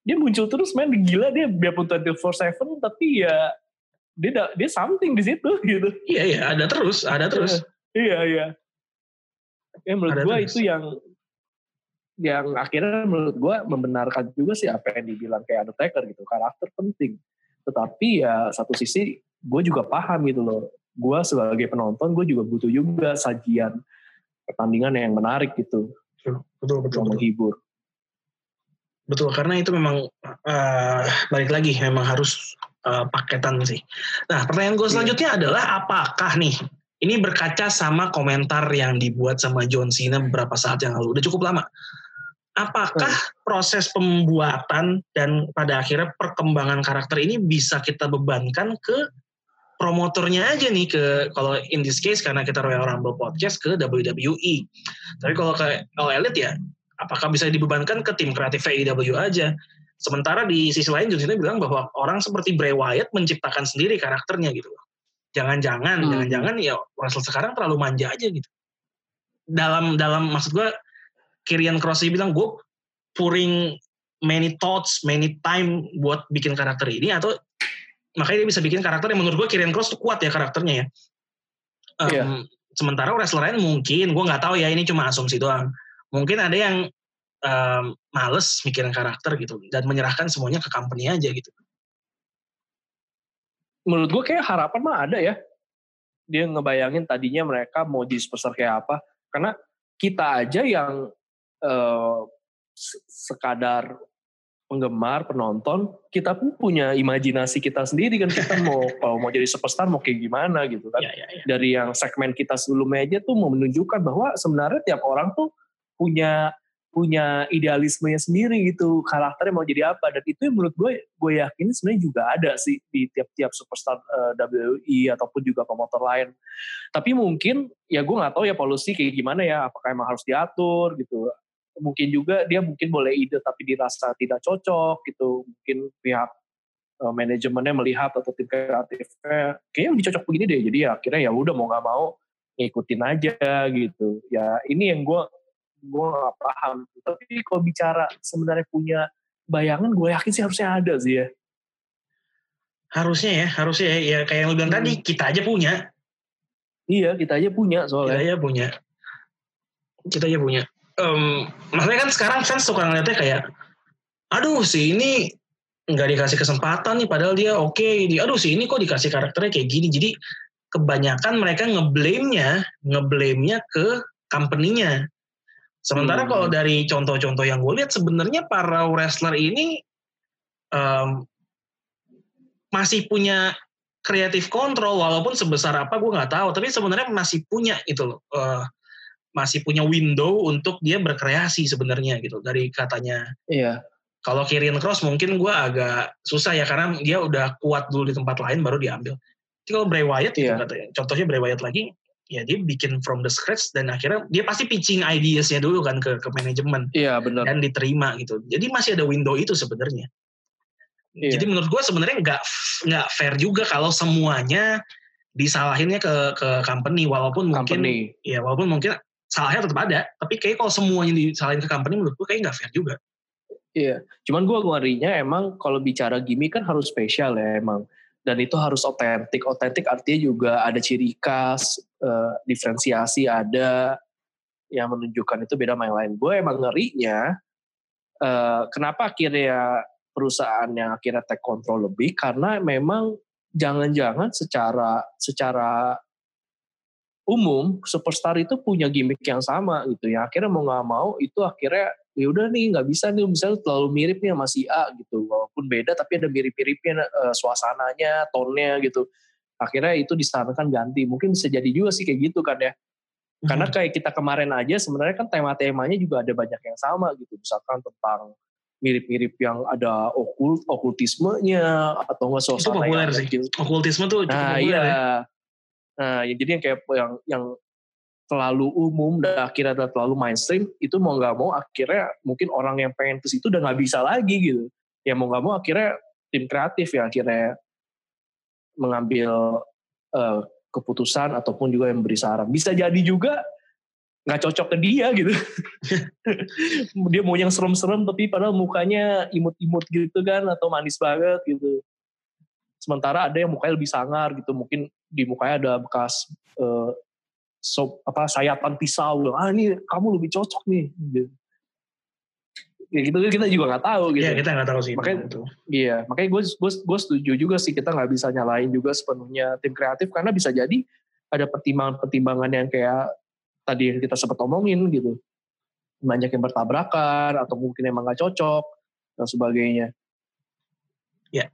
dia muncul terus main gila dia biarpun 24/7 tapi ya dia dia something di situ [LAUGHS] gitu. Iya iya ada terus, ada terus. iya iya. Ya menurut ada gua terus. itu yang yang akhirnya menurut gua membenarkan juga sih apa yang dibilang kayak Undertaker gitu karakter penting. Tetapi ya satu sisi gue juga paham gitu loh. Gue sebagai penonton gue juga butuh juga sajian pertandingan yang menarik gitu. Betul betul betul. Menghibur. Betul, karena itu memang uh, balik lagi memang harus uh, paketan sih. Nah, pertanyaan gue iya. selanjutnya adalah apakah nih ini berkaca sama komentar yang dibuat sama John Cena beberapa saat yang lalu, udah cukup lama. Apakah hmm. proses pembuatan dan pada akhirnya perkembangan karakter ini bisa kita bebankan ke promotornya aja nih ke kalau in this case karena kita Royal Rumble podcast ke WWE. Tapi kalau ke All Elite ya apakah bisa dibebankan ke tim kreatif AEW aja? Sementara di sisi lain John Cena bilang bahwa orang seperti Bray Wyatt menciptakan sendiri karakternya gitu Jangan-jangan, hmm. jangan-jangan ya wrestler sekarang terlalu manja aja gitu. Dalam dalam maksud gue Kirian Cross bilang gue pouring many thoughts, many time buat bikin karakter ini atau makanya dia bisa bikin karakter yang menurut gue Kirian Cross tuh kuat ya karakternya ya. Um, yeah. Sementara wrestler lain mungkin gue nggak tahu ya ini cuma asumsi doang mungkin ada yang um, males mikirin karakter gitu dan menyerahkan semuanya ke company aja gitu. Menurut gue kayak harapan mah ada ya. Dia ngebayangin tadinya mereka mau jadi superstar kayak apa. Karena kita aja yang uh, sekadar penggemar, penonton, kita pun punya imajinasi kita sendiri kan. Kita mau [LAUGHS] kalau mau jadi superstar mau kayak gimana gitu kan. Ya, ya, ya. Dari yang segmen kita sebelumnya aja tuh mau menunjukkan bahwa sebenarnya tiap orang tuh punya punya idealismenya sendiri gitu. Karakternya mau jadi apa. Dan itu yang menurut gue gue yakin sebenarnya juga ada sih di tiap-tiap superstar uh, eh, WWE ataupun juga promotor lain. Tapi mungkin ya gue nggak tahu ya polusi kayak gimana ya. Apakah emang harus diatur gitu mungkin juga dia mungkin boleh ide tapi dirasa tidak cocok gitu. Mungkin pihak uh, manajemennya melihat atau tim kreatifnya kayaknya lebih cocok begini deh. Jadi ya akhirnya ya udah mau nggak mau ngikutin aja gitu. Ya ini yang gue gue nggak paham. Tapi kalau bicara sebenarnya punya bayangan gue yakin sih harusnya ada sih ya. Harusnya ya harusnya ya, ya kayak yang lu bilang hmm. tadi kita aja punya. Iya kita aja punya soalnya. Kita aja punya. Kita aja punya um, maksudnya kan sekarang fans suka ngeliatnya kayak aduh si ini nggak dikasih kesempatan nih padahal dia oke okay. aduh si ini kok dikasih karakternya kayak gini jadi kebanyakan mereka ngeblame-nya ngeblame-nya ke company-nya sementara hmm. kalau dari contoh-contoh yang gue lihat sebenarnya para wrestler ini um, masih punya kreatif kontrol walaupun sebesar apa gue nggak tahu tapi sebenarnya masih punya itu loh uh, masih punya window untuk dia berkreasi sebenarnya gitu dari katanya. Iya. Kalau Kirian Cross mungkin gue agak susah ya karena dia udah kuat dulu di tempat lain baru diambil. Tapi kalau Bray Wyatt gitu iya. gitu katanya, contohnya Bray Wyatt lagi, ya dia bikin from the scratch dan akhirnya dia pasti pitching ideasnya dulu kan ke ke manajemen. Iya benar. Dan diterima gitu. Jadi masih ada window itu sebenarnya. Iya. Jadi menurut gue sebenarnya nggak nggak fair juga kalau semuanya disalahinnya ke ke company walaupun mungkin company. ya walaupun mungkin salahnya tetap ada tapi kayak kalau semuanya disalahin ke company menurut gue kayak nggak fair juga. Iya cuman gue ngarinya emang kalau bicara gimmick kan harus spesial ya emang. Dan itu harus otentik otentik artinya juga ada ciri khas uh, diferensiasi ada yang menunjukkan itu beda sama yang lain. Gue emang ngerinya uh, kenapa akhirnya perusahaan yang akhirnya take control lebih? Karena memang jangan-jangan secara secara umum superstar itu punya gimmick yang sama gitu ya. Akhirnya mau nggak mau itu akhirnya ya udah nih nggak bisa nih misalnya terlalu mirip nih sama si A gitu. Walaupun beda tapi ada mirip-miripnya uh, suasananya tonnya gitu. Akhirnya itu disarankan ganti. Mungkin bisa jadi juga sih kayak gitu kan ya. Karena hmm. kayak kita kemarin aja sebenarnya kan tema-temanya juga ada banyak yang sama gitu. Misalkan tentang mirip-mirip yang ada okult okultismenya atau enggak suasana itu populer sih. okultisme tuh cukup nah, populer iya. ya Nah, ya jadi yang kayak yang yang terlalu umum dan akhirnya terlalu mainstream itu mau nggak mau akhirnya mungkin orang yang pengen ke situ udah nggak bisa lagi gitu. Ya mau nggak mau akhirnya tim kreatif ya akhirnya mengambil uh, keputusan ataupun juga yang beri saran. Bisa jadi juga nggak cocok ke dia gitu. [LAUGHS] dia mau yang serem-serem tapi padahal mukanya imut-imut gitu kan atau manis banget gitu. Sementara ada yang mukanya lebih sangar gitu, mungkin di mukanya ada bekas uh, sop apa sayatan pisau ah ini kamu lebih cocok nih gitu. ya gitu kita juga nggak tahu gitu ya kita nggak tahu sih makanya itu. iya makanya gue gue setuju juga sih kita nggak bisa nyalain juga sepenuhnya tim kreatif karena bisa jadi ada pertimbangan-pertimbangan yang kayak tadi yang kita sempat omongin gitu banyak yang bertabrakan atau mungkin emang nggak cocok dan sebagainya ya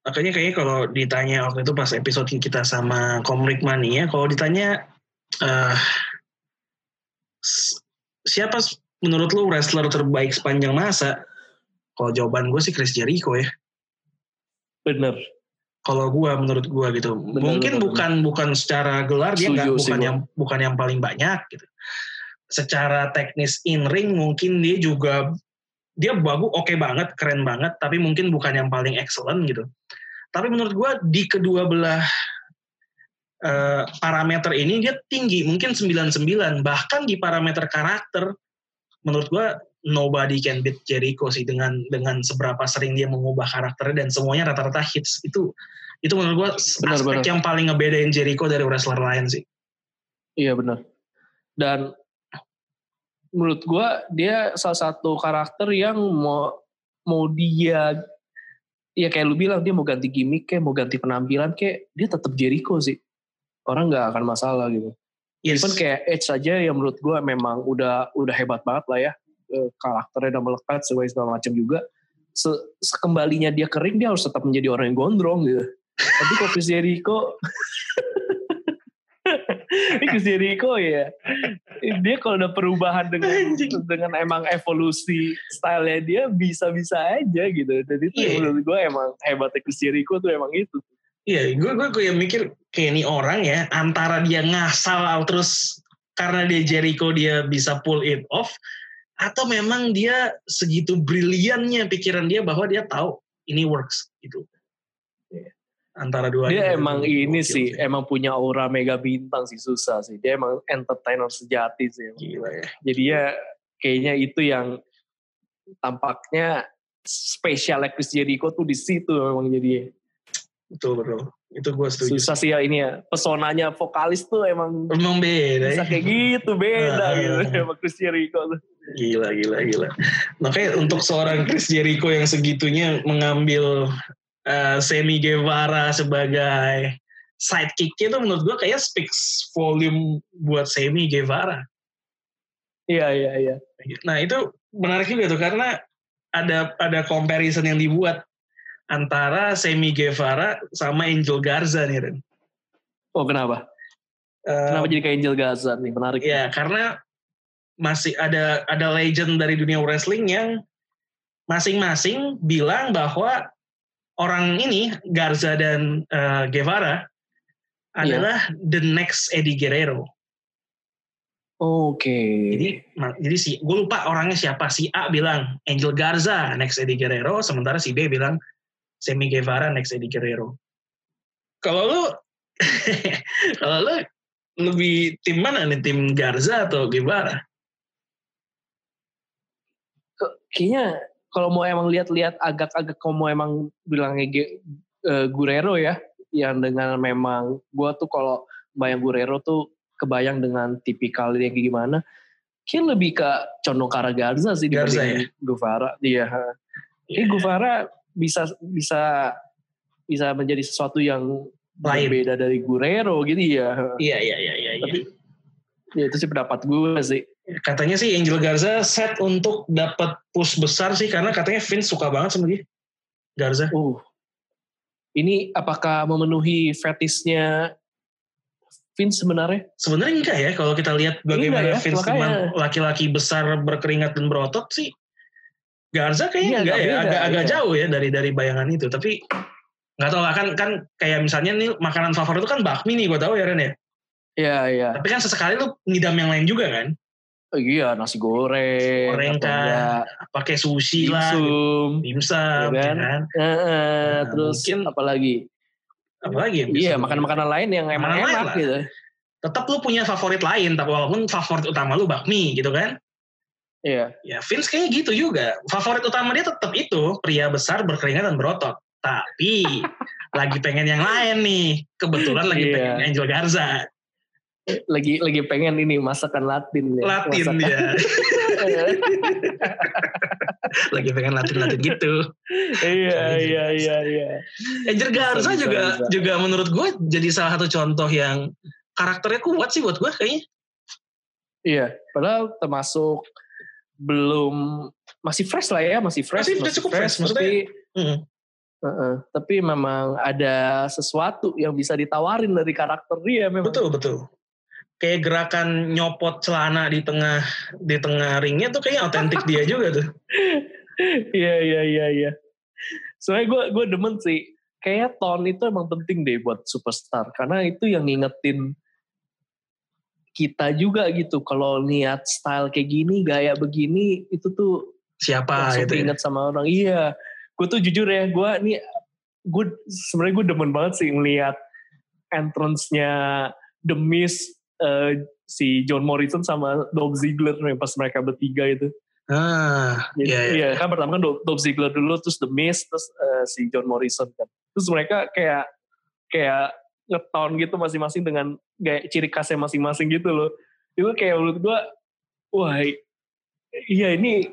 makanya kayaknya kalau ditanya waktu itu pas episode kita sama Komrik Mania, kalau ditanya uh, siapa menurut lu wrestler terbaik sepanjang masa? Kalau jawaban gue sih Chris Jericho ya. Bener. Kalau gue menurut gue gitu, bener, mungkin bener, bukan bener. bukan secara gelar dia nggak bukan yang bukan yang paling banyak gitu. Secara teknis in ring mungkin dia juga dia bagus oke okay banget keren banget tapi mungkin bukan yang paling excellent gitu. Tapi menurut gue di kedua belah uh, parameter ini dia tinggi mungkin 99 bahkan di parameter karakter menurut gue nobody can beat Jericho sih dengan dengan seberapa sering dia mengubah karakternya dan semuanya rata-rata hits. Itu itu menurut gue aspek benar. yang paling ngebedain Jericho dari wrestler lain sih. Iya benar. Dan menurut gue dia salah satu karakter yang mau mau dia ya kayak lu bilang dia mau ganti gimmick kayak mau ganti penampilan kayak dia tetap Jericho sih. Orang nggak akan masalah gitu. Yes. even kayak Edge saja yang menurut gue memang udah udah hebat banget lah ya. Eh, karakternya udah melekat segala macam juga. Se sekembalinya dia kering dia harus tetap menjadi orang yang gondrong gitu. Tapi kok Jericho ini Chris Jericho ya. Dia kalau ada perubahan dengan dengan emang evolusi stylenya dia bisa-bisa aja gitu. Jadi itu yeah. menurut gue emang hebatnya Chris Jericho tuh emang itu. Iya, gue gue kayak mikir kayak ini orang ya antara dia ngasal terus karena dia Jericho dia bisa pull it off atau memang dia segitu briliannya pikiran dia bahwa dia tahu ini works gitu antara dua dia emang ini sih emang punya aura mega bintang sih susah sih. Dia emang entertainer sejati sih. Gila ya. Jadi ya kayaknya itu yang tampaknya spesial Chris Jericho tuh di situ memang jadi. Betul betul. Itu gue setuju susah sih. ya ini ya. Pesonanya vokalis tuh emang emang beda bisa ya. kayak gitu beda Ah. gitu. [LAUGHS] Sama Chris Jericho tuh. Gila, gila, gila. Makanya untuk seorang Chris Jericho yang segitunya mengambil uh, Sammy Guevara sebagai sidekicknya itu menurut gue kayak speaks volume buat Sammy Guevara. iya iya iya Nah itu menarik juga tuh karena ada ada comparison yang dibuat antara Sammy Guevara sama Angel Garza nih Ren. oh kenapa Uh, kenapa jadi kayak Angel Gaza nih menarik Ya karena masih ada ada legend dari dunia wrestling yang masing-masing bilang bahwa orang ini Garza dan uh, Guevara adalah the next Eddie Guerrero. oke Jadi ma- jadi si gue lupa orangnya siapa si A bilang Angel Garza next Eddie Guerrero sementara si B bilang Sammy Guevara next Eddie Guerrero. Kalau lu [LAUGHS] kalau lu lebih tim mana nih tim Garza atau Guevara? kayaknya kalau mau emang lihat-lihat agak-agak kalau mau emang bilangnya eh, Guerrero ya yang dengan memang gua tuh kalau bayang Guerrero tuh kebayang dengan tipikal yang kayak gimana kayak lebih ke Condokara Garza sih Garza dibanding Guevara iya ini Guevara bisa bisa bisa menjadi sesuatu yang Lain. berbeda dari Guerrero gitu ya Iya iya iya iya. iya. tapi ya itu sih pendapat gue sih Katanya sih Angel Garza set untuk dapat push besar sih karena katanya Vince suka banget sama dia. Garza. Uh, ini apakah memenuhi fetisnya Vince sebenarnya? Sebenarnya enggak ya kalau kita lihat bagaimana Enggak ya, Vince makanya. laki-laki besar berkeringat dan berotot sih. Garza kayaknya Iya, enggak agak ya, agak agak iya. jauh ya dari dari bayangan itu. Tapi nggak tahu lah, kan kan kayak misalnya nih makanan favorit itu kan bakmi nih gue tahu ya Ren ya. Iya, iya. Tapi kan sesekali lu ngidam yang lain juga kan. Oh, iya, nasi goreng. Goreng kan, enggak, Pakai sushi lah, gitu. dimsum. dimsum, Iya ya kan? kan. Eh, eh, Nah, terus mungkin- apalagi? Apalagi yang Iya, makan-makanan lain yang emang Makanan enak lah. gitu. tetap lu punya favorit lain, tapi walaupun favorit utama lu bakmi gitu kan. Iya. Ya Vince kayaknya gitu juga. Favorit utama dia tetap itu, pria besar berkeringat dan berotot. Tapi lagi pengen yang lain nih. Kebetulan lagi Iya. pengen Angel Garza. Lagi lagi pengen ini masakan Latin ya. Latin Masakan- dia. [LAUGHS] lagi pengen Latin-Latin gitu. iya, iya, iya, iya. Angel Garza bisa, juga bisa. juga menurut gue jadi salah satu contoh yang karakternya kuat sih buat gue kayaknya. Iya, padahal termasuk belum masih fresh lah ya, masih fresh, Masih cukup fresh, maksudnya- tapi Hmm. Heeh, tapi memang ada sesuatu yang bisa ditawarin dari karakter dia memang. Betul betul. Kayak gerakan nyopot celana di tengah di tengah ringnya tuh kayaknya otentik dia juga tuh. [LAUGHS] Iya iya iya iya. Soalnya gue gue demen sih. Kayak tone itu emang penting deh buat superstar karena itu yang ngingetin kita juga gitu. Kalau niat style kayak gini, gaya begini, itu tuh Siapa gitu ya. inget sama orang. Iya, gue tuh jujur ya, gue nih, gue sebenarnya gue demen banget sih ngeliat entrance-nya The Miz, eh, si John Morrison sama Dolph Ziggler nih pas mereka bertiga itu. Ah, Jadi, iya, iya. iya, kan pertama kan Dolph Dolph Ziggler dulu, terus The Miz, terus eh, si John Morrison kan. Terus mereka kayak kayak ngeton gitu masing-masing dengan gaya ciri khasnya masing-masing gitu loh. Itu kayak menurut gue, wah iya ini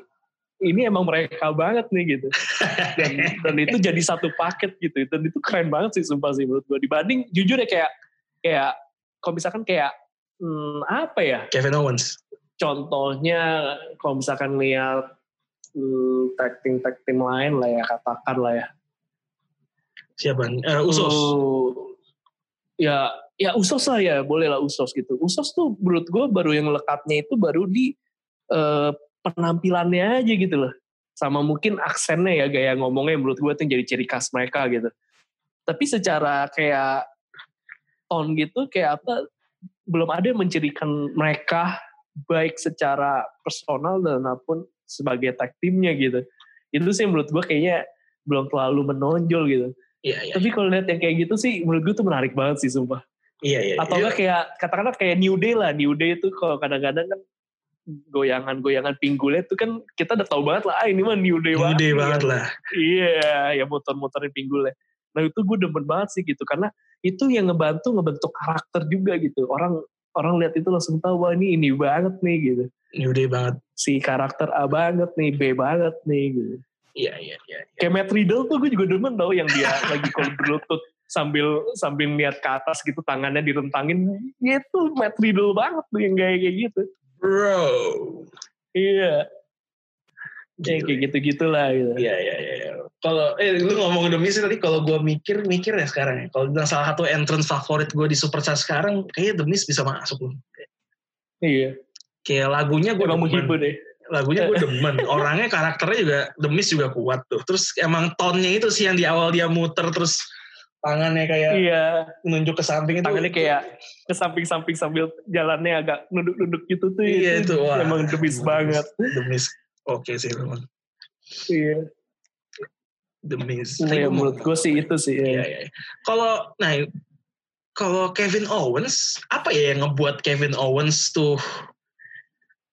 ini emang mereka banget nih gitu. Dan, dan itu jadi satu paket gitu. Dan itu keren banget sih sumpah sih menurut gue. Dibanding jujur ya kayak kayak kalau misalkan kayak hmm, apa ya Kevin Owens. contohnya kalau misalkan lihat hmm, tag team tag team lain lah ya katakan lah ya Siapa? Eh, Usos. Oh, ya ya Usos lah ya boleh lah Usos gitu Usos tuh menurut gue baru yang lekatnya itu baru di eh, penampilannya aja gitu loh sama mungkin aksennya ya gaya ngomongnya menurut gue itu yang jadi ciri khas mereka gitu tapi secara kayak tone gitu kayak apa belum ada yang mencirikan mereka baik secara personal dan apa pun sebagai tag timnya gitu. Itu sih menurut gue kayaknya belum terlalu menonjol gitu. Iya, iya. Tapi kalau lihat yang kayak gitu sih menurut gue tuh menarik banget sih sumpah. Iya, iya. Atau enggak kayak katakanlah kayak New Day lah. New Day itu kalau kadang-kadang kan goyangan-goyangan pinggulnya itu kan kita udah tahu banget lah ah ini mah New Day New banget. Day nih. banget lah. Iya, ya muter-muterin pinggulnya. Nah itu gue demen banget sih gitu karena itu yang ngebantu ngebentuk karakter juga gitu. Orang orang lihat itu langsung tahu wah ini ini banget nih gitu. New Day banget. Si karakter A banget nih, B banget nih gitu. Iya, iya, iya. Kayak Matt Riddle tuh gue juga demen tau yang dia [LAUGHS] lagi kalau berlutut sambil sambil lihat ke atas gitu tangannya direntangin. Ya itu Matt Riddle banget tuh yang kayak kayak gitu. Bro. Iya, ya, Gila. kayak gitu-gitulah gitu. Iya, iya, iya. iya. Kalau eh lu ngomong demi sih tadi kalau gue mikir mikir ya sekarang ya. Kalau bilang salah satu entrance favorit gue di Superstar sekarang kayaknya The Miz bisa masuk loh. Iya, Kayak lagunya gue emang demen. deh. Lagunya gue demen. [LAUGHS] Orangnya karakternya juga The Miz juga kuat tuh. Terus emang tonnya itu sih yang di awal dia muter terus tangannya kayak Iya, nunjuk ke samping itu. tangannya kayak ke samping-samping sambil jalannya agak nunduk-nunduk gitu tuh. Iya itu wah. Emang debis banget. The Miz. Oke sih memang. Iya. The Miz. Iya, menurut gue sih itu sih. Iya, Iya. iya. Kalau nah kalau Kevin Owens apa ya yang ngebuat Kevin Owens tuh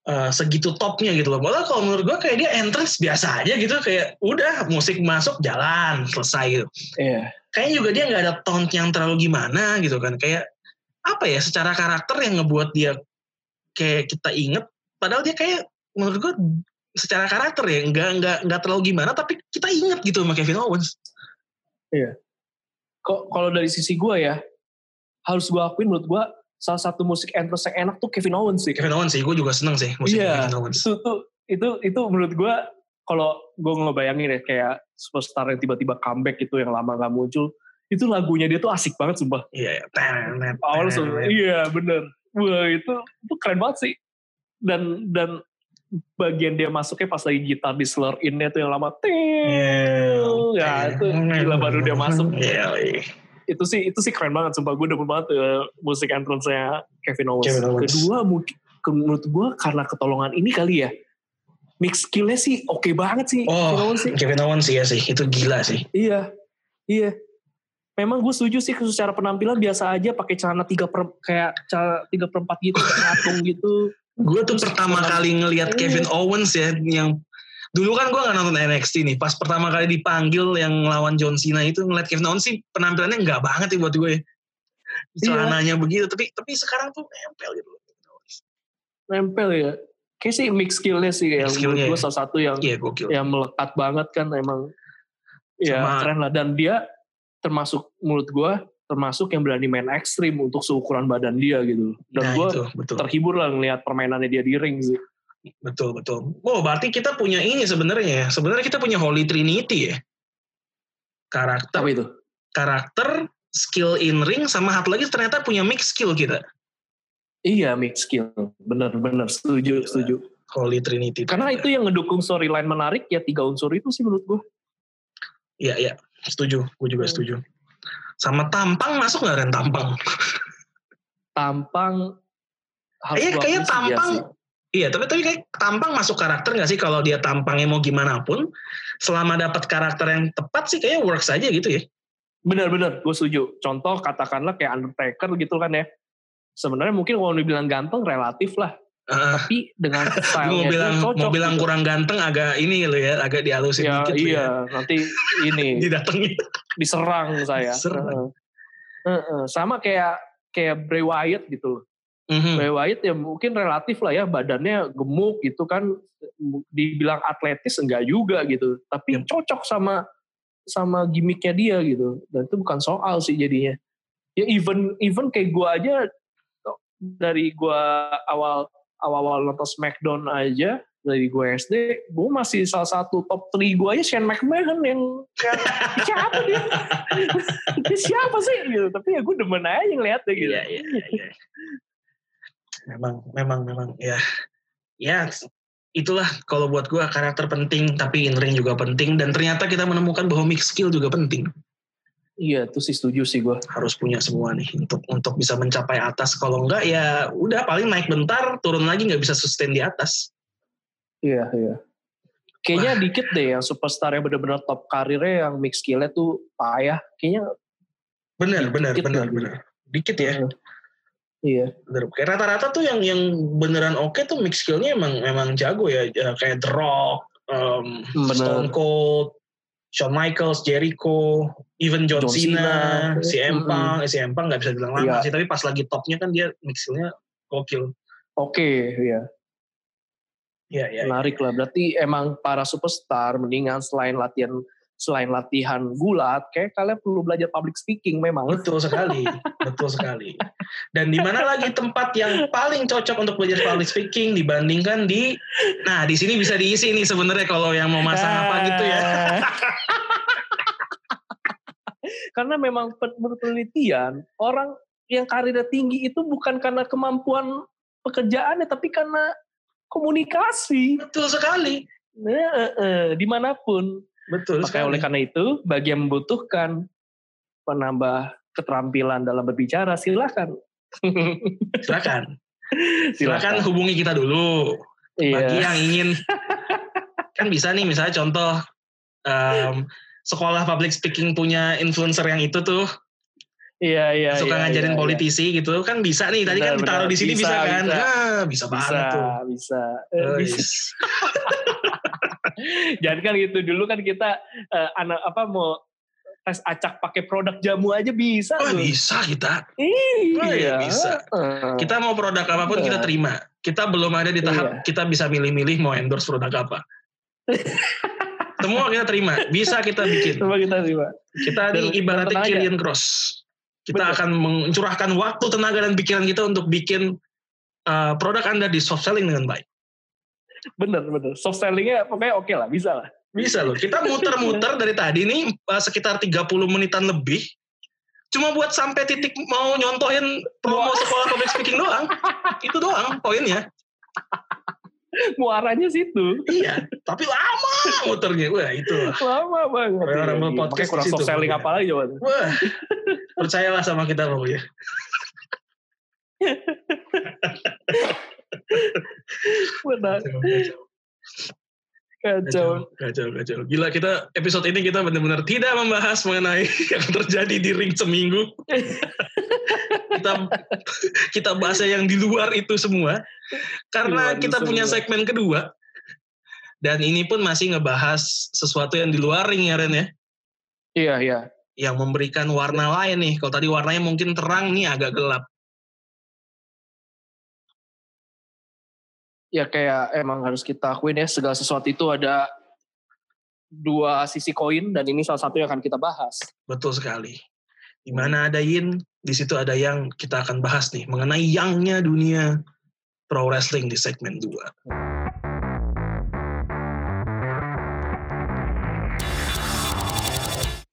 uh, segitu topnya gitu loh. Malah kalau menurut gue kayak dia entrance biasa aja gitu kayak udah musik masuk jalan selesai gitu. Iya. Kayaknya juga dia nggak ada tone yang terlalu gimana gitu kan. Kayak apa ya secara karakter yang ngebuat dia kayak kita inget. Padahal dia kayak menurut gue secara karakter ya nggak nggak nggak terlalu gimana tapi kita inget gitu sama Kevin Owens. Kok kalau dari sisi gue ya, harus gue akuin menurut gue salah satu musik entrance yang enak tuh Kevin Owens sih. Kevin Owens sih, gue juga seneng sih musik Iya, Kevin Owens. itu tuh itu itu menurut gue kalau gue ngebayangin ya kayak superstar yang tiba-tiba comeback gitu yang lama gak muncul itu lagunya dia tuh asik banget sumpah Iya, iya. Tenet, awal iya bener wah itu itu keren banget sih dan dan bagian dia masuknya pas lagi gitar di slur innya tuh yang lama ting. Ya itu gila baru dia masuk. Iya, iya. itu sih itu sih keren banget sumpah. Gue demen banget eh, musik entrance-nya Kevin Owens. Kevin Owens. kedua mungkin menurut gue karena ketolongan ini kali ya mix skillnya sih oke banget sih Kevin Oh, Owens sih. Kevin Owens iya sih, itu gila sih. iya iya. Memang gue setuju sih secara penampilan biasa aja pakai celana tiga per kayak celana tiga perempat gitu [LAUGHS] ngatung gitu Gue tuh pertama dengan- kali ngelihat Iya. Kevin Owens ya, yang dulu kan gue gak nonton NXT nih. Pas pertama kali dipanggil yang lawan John Cena itu ngeliat Kevin Owens sih penampilannya nggak banget ya buat gue. Iya. Celananya begitu, tapi tapi sekarang tuh nempel gitu. nempel ya kayak sih mix skillnya sih yang Mix skillnya menurut gue ya. salah satu yang Iya gokil. yang melekat banget kan emang ya Sama- keren lah dan dia termasuk menurut gue termasuk yang berani main ekstrim untuk seukuran badan dia gitu dan Nah, gue terhibur lah ngelihat permainannya dia di ring sih Betul betul. Oh berarti kita punya ini sebenarnya ya. Sebenarnya kita punya Holy Trinity ya. Karakter, apa itu karakter, skill in ring, sama satu lagi ternyata punya mix skill kita. iya mix skill bener-bener setuju setuju Holy Trinity. karena itu yang ngedukung storyline menarik ya tiga unsur itu sih menurut gue Iya iya. Setuju. Gue juga Hmm. Sama tampang masuk nggak Ren tampang? tampang harus Iya kayaknya iya tampang. sih. Iya tapi tapi kayak tampang masuk karakter nggak sih kalau dia tampangnya mau gimana pun, selama dapat karakter yang tepat sih kayaknya works aja gitu ya. Bener-bener, gue setuju. Contoh katakanlah kayak Undertaker gitu kan ya. Sebenarnya mungkin kalau dibilang ganteng relatif lah. Tapi dengan [LAUGHS] style mau bilang cocok. mau bilang gitu. kurang ganteng agak ini lo ya, agak dihalusin ya, dikit iya, ya. nanti ini [LAUGHS] Didatengin. diserang saya. Diserang. Heeh. Heeh. Sama kayak kayak Bray Wyatt gitu loh. Mhm. Bray Wyatt ya mungkin relatif lah ya badannya gemuk gitu kan dibilang atletis enggak juga gitu tapi Yep. cocok sama sama gimmicknya dia gitu dan itu bukan soal sih jadinya ya even even kayak gua aja dari gua awal awal awal nonton Smackdown aja dari gue SD, gue masih salah satu top 3 gue aja Shane McMahon yang kayak, siapa dia? [LAUGHS] dia siapa sih? Gitu. Tapi ya gue demen aja ngeliatnya gitu. Iya, iya, iya, iya. Memang, memang, memang, ya. Ya, itulah kalau buat gua karakter penting, tapi in ring juga penting. Dan ternyata kita menemukan bahwa mix skill juga penting. Iya, itu sih setuju sih gue. Harus punya semua nih untuk untuk bisa mencapai atas. Kalau enggak ya udah paling naik bentar, turun lagi nggak bisa sustain di atas. Iya, iya. Kayaknya Wah. dikit deh yang superstar yang benar-benar top karirnya yang mix skillnya tuh payah. Kayaknya bener, bener, bener, bener. Dikit ya. Iya. Bener. Kayak rata-rata tuh yang yang beneran oke okay tuh mix skillnya emang emang jago ya. Kayak The Rock, um, Stone Cold, Shawn Michaels, Jericho, even John, John Cena, Cena, si Empang, si Empang nggak bisa bilang lama yeah. sih, tapi pas lagi topnya kan dia mixilnya gokil. Oke, okay, iya. Iya, iya. Menarik ya. lah. Berarti emang para superstar mendingan selain latihan selain latihan gulat, kayak kalian perlu belajar public speaking memang. Betul sekali, betul sekali. Dan di mana lagi tempat yang paling cocok untuk belajar public speaking dibandingkan di, nah di sini bisa diisi nih sebenarnya kalau yang mau masang apa gitu ya. [LAUGHS] karena memang menurut penelitian orang yang karirnya tinggi itu bukan karena kemampuan pekerjaannya, tapi karena komunikasi. Betul sekali. Nah, eh, eh, di mana pun Betul. Maka oleh karena itu, bagi yang membutuhkan penambah keterampilan dalam berbicara, silakan. [LAUGHS] silakan. Silakan hubungi kita dulu. Iya. Bagi yang ingin, [LAUGHS] kan bisa nih misalnya contoh um, sekolah public speaking punya influencer yang itu tuh. Iya iya. Suka iya, ngajarin iya, politisi iya. gitu kan bisa nih. Tadi kan ditaruh di sini bisa, bisa kan? Bisa, ah, bisa banget bisa, tuh. Bisa. Oh, bisa. [LAUGHS] Jangan kan gitu. Dulu kan kita uh, anak apa mau tes acak pakai produk jamu aja bisa oh, bisa kita. Iya, oh, iya bisa. Kita mau produk apa pun kita terima. Kita belum ada di tahap iya. kita bisa milih-milih mau endorse produk apa. [LAUGHS] Semua kita terima. Bisa kita bikin. Semua kita terima. Kita di ibaratnya Killian Cross. Kita Betul. akan mencurahkan waktu tenaga dan pikiran kita untuk bikin uh, produk anda di soft selling dengan baik bener bener. Soft sellingnya pokoknya oke okay lah bisa lah. Bisa loh. Kita muter-muter dari tadi nih uh, sekitar 30 menitan lebih cuma buat sampai titik mau nyontohin promo sekolah public speaking doang. Itu doang poinnya. Muaranya situ. Iya tapi lama muternya. Wah itu. Lama banget. Orang mau podcast kurang soft selling apa lagi coba wah percayalah sama kita ya [LAUGHS] Benar. Kacau. Kacau, kacau. Gila kita episode ini kita benar-benar tidak membahas mengenai [LAUGHS] yang terjadi di ring seminggu. [LAUGHS] kita kita bahas yang di luar itu semua. Karena luar kita punya semua. segmen kedua. Dan ini pun masih ngebahas sesuatu yang di luar ring ya Ren ya. Iya, iya. Yang memberikan warna lain nih. Kalau tadi warnanya mungkin terang nih agak gelap. Ya kayak emang harus kita akuin ya segala sesuatu itu ada dua sisi koin dan ini salah satu yang akan kita bahas. Betul sekali. Di mana ada yin, di situ ada yang kita akan bahas nih mengenai yangnya dunia pro wrestling di segmen 2.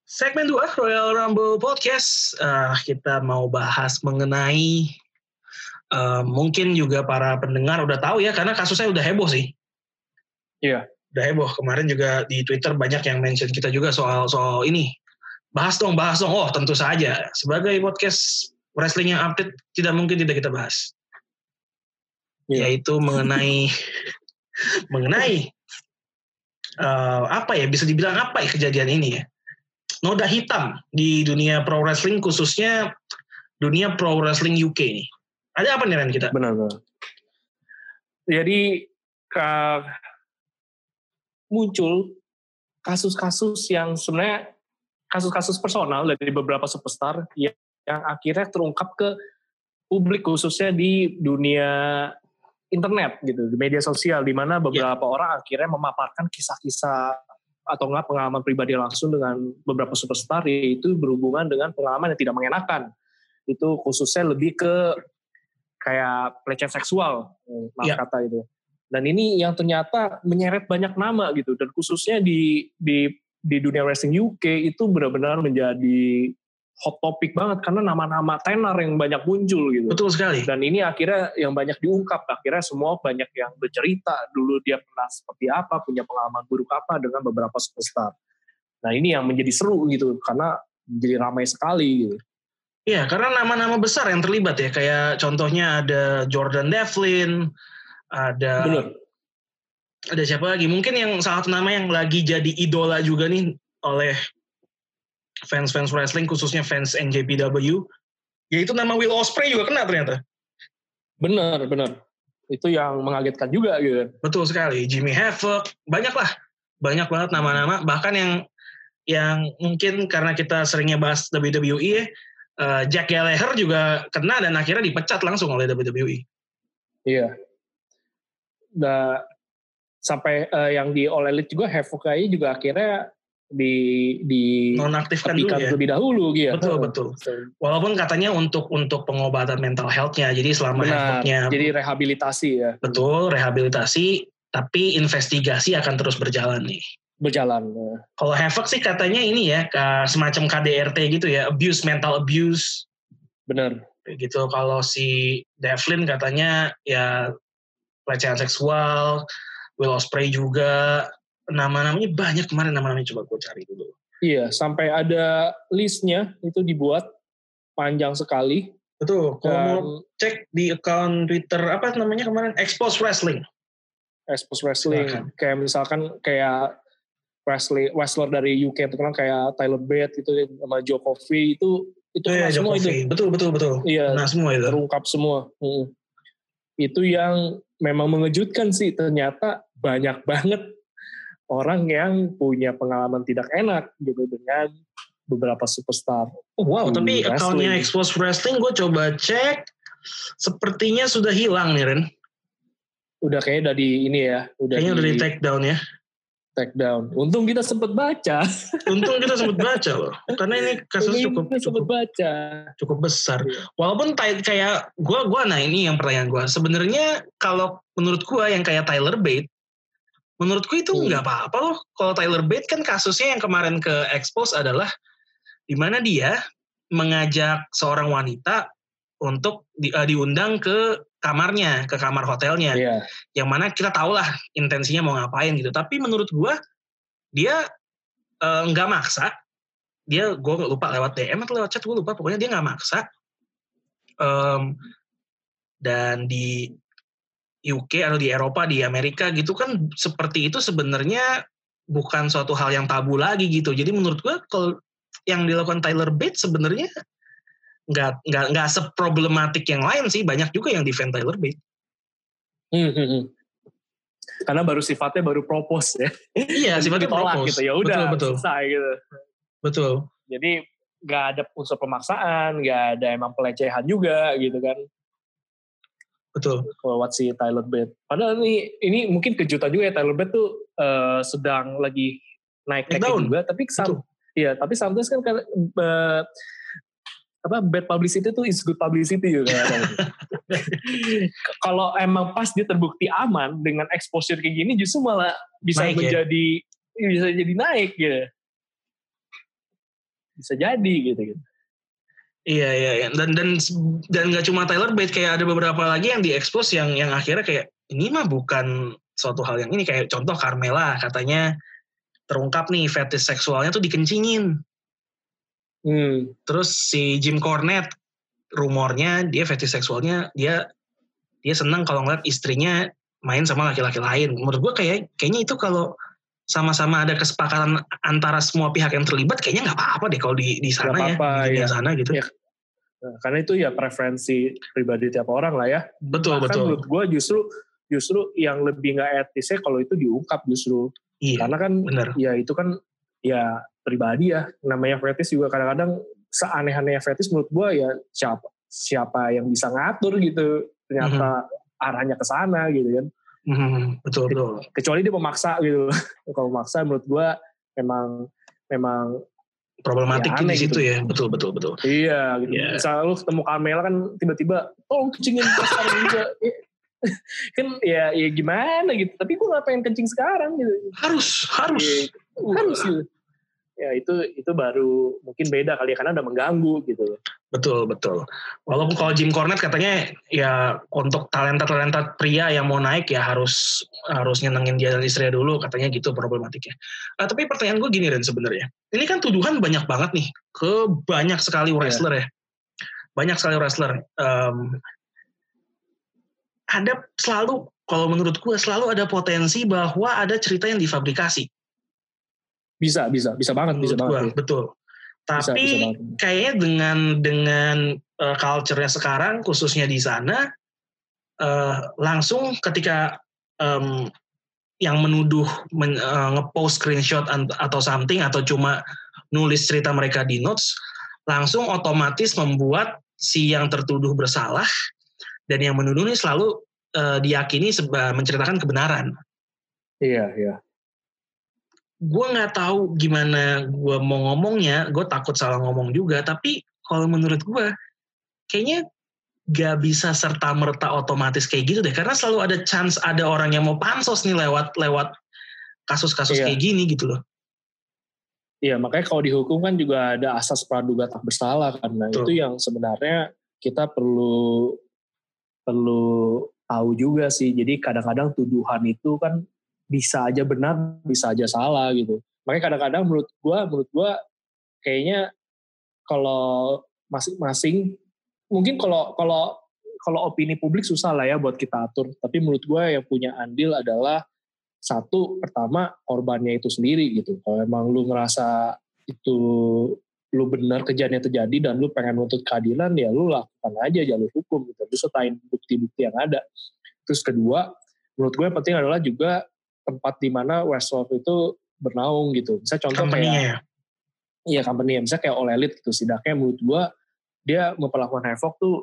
Segmen 2 Royal Rumble Podcast, uh, kita mau bahas mengenai uh, mungkin juga para pendengar udah tahu ya karena kasusnya udah heboh sih. Iya. Udah heboh. Kemarin juga di Twitter banyak yang mention kita juga soal soal ini. Bahas dong, bahas dong. Oh tentu saja. Sebagai podcast wrestling yang update tidak mungkin tidak kita bahas. Iya. Yaitu mengenai [LAUGHS] mengenai uh, apa ya bisa dibilang apa ya kejadian ini ya. Noda hitam di dunia pro wrestling khususnya dunia pro wrestling UK nih ada apa nih Ren kita? Benar, benar. Jadi ke, muncul kasus-kasus yang sebenarnya kasus-kasus personal dari beberapa superstar yang, yang akhirnya terungkap ke publik khususnya di dunia internet gitu, di media sosial di mana beberapa yeah. orang akhirnya memaparkan kisah-kisah atau enggak pengalaman pribadi langsung dengan beberapa superstar yaitu berhubungan dengan pengalaman yang tidak mengenakan. Itu khususnya lebih ke kayak pelecehan seksual maaf yeah. kata itu dan ini yang ternyata menyeret banyak nama gitu dan khususnya di di di dunia wrestling UK itu benar-benar menjadi hot topic banget karena nama-nama tenar yang banyak muncul gitu. Betul sekali. Dan ini akhirnya yang banyak diungkap, akhirnya semua banyak yang bercerita dulu dia pernah seperti apa, punya pengalaman buruk apa dengan beberapa superstar. Nah ini yang menjadi seru gitu karena jadi ramai sekali gitu. Iya, karena nama-nama besar yang terlibat ya. Kayak contohnya ada Jordan Devlin, ada Bener. ada siapa lagi? Mungkin yang salah satu nama yang lagi jadi idola juga nih oleh fans-fans wrestling khususnya fans NJPW yaitu nama Will Ospreay juga kena ternyata. Bener, bener. Itu yang mengagetkan juga gitu. Betul sekali. Jimmy Havoc, banyak lah. Banyak banget nama-nama. Bahkan yang yang mungkin karena kita seringnya bahas WWE ya, uh, Jack Gallagher juga kena dan akhirnya dipecat langsung oleh WWE. Iya. Da, sampai uh, yang di All Elite juga Havoc juga akhirnya di di nonaktifkan dulu ya. lebih dahulu gitu. Betul betul. Walaupun katanya untuk untuk pengobatan mental health-nya. Jadi selama Benar, Jadi rehabilitasi ya. Betul, rehabilitasi tapi investigasi akan terus berjalan nih. Berjalan. Kalau Havoc sih katanya ini ya semacam KDRT gitu ya, abuse mental abuse. Benar. Gitu kalau si Devlin katanya ya pelecehan seksual, Will Ospreay juga nama-namanya banyak kemarin nama-namanya coba gue cari dulu. Iya, sampai ada listnya itu dibuat panjang sekali. Betul. Kalau mau cek di account Twitter apa namanya kemarin Expose Wrestling. Expose Wrestling. Silahkan. Kayak misalkan kayak wrestler wrestler dari UK itu kan kayak Tyler Bate itu sama Joe Coffey itu itu oh, iya, semua itu. Betul betul betul. Iya. Nah semua itu. Terungkap semua. Hmm. Itu yang memang mengejutkan sih ternyata banyak banget orang yang punya pengalaman tidak enak gitu dengan beberapa superstar. Oh, wow, tapi akunnya Expose Wrestling gue coba cek, sepertinya sudah hilang nih Ren. Udah kayaknya udah di ini ya. Udah kayaknya di, udah di take down ya. Take down. Untung kita sempat baca. [LAUGHS] Untung kita sempat baca loh. Karena ini kasus ini cukup cukup baca. Cukup besar. Iya. Walaupun kayak gue gua nah ini yang pertanyaan gue. Sebenarnya kalau menurut gue yang kayak Tyler Bate Menurutku itu hmm. nggak hmm. apa-apa loh. Kalau Tyler Bate kan kasusnya yang kemarin ke expose adalah di mana dia mengajak seorang wanita untuk di, uh, diundang ke kamarnya, ke kamar hotelnya. Yeah. Yang mana kita tahu lah intensinya mau ngapain gitu. Tapi menurut gua dia nggak uh, maksa. Dia gue lupa lewat DM atau lewat chat gue lupa. Pokoknya dia nggak maksa. Um, dan di UK atau di Eropa di Amerika gitu kan seperti itu sebenarnya bukan suatu hal yang tabu lagi gitu jadi menurut gua kalau yang dilakukan Tyler Bates sebenarnya nggak nggak nggak seproblematik yang lain sih banyak juga yang defend Tyler Bates hmm, hmm, hmm. karena baru sifatnya baru propose ya iya sifatnya ditolak propose. gitu ya udah betul, betul. selesai gitu betul jadi nggak ada unsur pemaksaan nggak ada emang pelecehan juga gitu kan Betul. Lewat si Tyler Bate. Padahal ini ini mungkin kejutan juga ya Tyler Bate tuh uh, sedang lagi naik naik juga, tapi sam, iya, tapi sometimes kan kan uh, apa bad publicity itu is good publicity juga [LAUGHS] Kalau emang pas dia terbukti aman dengan exposure kayak gini justru malah bisa naik, ya? menjadi ya? bisa jadi naik ya. Bisa jadi gitu gitu. Iya iya iya dan dan dan nggak cuma Tyler Bate kayak ada beberapa lagi yang diekspos yang yang akhirnya kayak ini mah bukan suatu hal yang ini kayak contoh Carmela katanya terungkap nih fetish seksualnya tuh dikencingin. Hmm. Terus si Jim Cornette rumornya dia fetish seksualnya dia dia senang kalau ngeliat istrinya main sama laki-laki lain. Menurut gua kayak kayaknya itu kalau sama-sama ada kesepakatan antara semua pihak yang terlibat kayaknya nggak apa-apa deh kalau di di sana gak apa -apa, ya, ya. sana gitu. Ya. Nah, karena itu ya preferensi pribadi tiap orang lah ya. Betul Bahkan betul. menurut gue justru justru yang lebih nggak etisnya kalau itu diungkap justru. Iya, karena kan bener. ya itu kan ya pribadi ya namanya fetish juga kadang-kadang seaneh-aneh fetish menurut gue ya siapa siapa yang bisa ngatur gitu ternyata mm -hmm. arahnya ke sana gitu kan. Hmm, betul betul. Kecuali dia memaksa gitu. [LAUGHS] Kalau memaksa menurut gua memang memang problematik ya, di situ gitu. ya. Betul betul betul. Iya gitu. Yeah. Misal lu ketemu Carmela kan tiba-tiba oh kencingin sekarang juga. [LAUGHS] kan ya ya gimana gitu. Tapi gua gak pengen kencing sekarang gitu. Harus harus. Ya, harus gitu. Ya itu itu baru mungkin beda kali ya karena udah mengganggu gitu Betul, betul. Walaupun kalau Jim Cornette katanya ya untuk talenta-talenta pria yang mau naik ya harus harus nyenengin dia dan istrinya dulu, katanya gitu problematiknya. Uh, tapi pertanyaan gue gini Ren sebenarnya. Ini kan tuduhan banyak banget nih ke banyak sekali wrestler yeah. ya. Banyak sekali wrestler. Um, ada selalu, kalau menurut gue selalu ada potensi bahwa ada cerita yang difabrikasi. Bisa, bisa, bisa banget, bisa banget. Gua, betul tapi bisa, bisa kayaknya dengan dengan uh, culture-nya sekarang khususnya di sana uh, langsung ketika um, yang menuduh men, uh, ngepost screenshot atau something atau cuma nulis cerita mereka di notes langsung otomatis membuat si yang tertuduh bersalah dan yang menuduh ini selalu uh, diyakini seba, menceritakan kebenaran. Iya, iya gue nggak tahu gimana gue mau ngomongnya, gue takut salah ngomong juga. Tapi kalau menurut gue, kayaknya gak bisa serta merta otomatis kayak gitu deh. Karena selalu ada chance ada orang yang mau pansos nih lewat lewat kasus-kasus iya. kayak gini gitu loh. Iya, makanya kalau dihukum kan juga ada asas praduga tak bersalah karena Tuh. itu yang sebenarnya kita perlu perlu tahu juga sih. Jadi kadang-kadang tuduhan itu kan bisa aja benar, bisa aja salah gitu. Makanya kadang-kadang menurut gue, menurut gue kayaknya kalau masing-masing, mungkin kalau kalau kalau opini publik susah lah ya buat kita atur. Tapi menurut gue yang punya andil adalah satu pertama korbannya itu sendiri gitu. Kalau emang lu ngerasa itu lu benar kejadian terjadi dan lu pengen nuntut keadilan ya lu lakukan aja jalur hukum gitu. Terus setain bukti-bukti yang ada. Terus kedua, menurut gue yang penting adalah juga tempat di mana Westworld itu bernaung gitu. Bisa contoh company kayak ya? Iya company Bisa kayak All Elite gitu. Sidaknya menurut gua dia memperlakukan Havoc tuh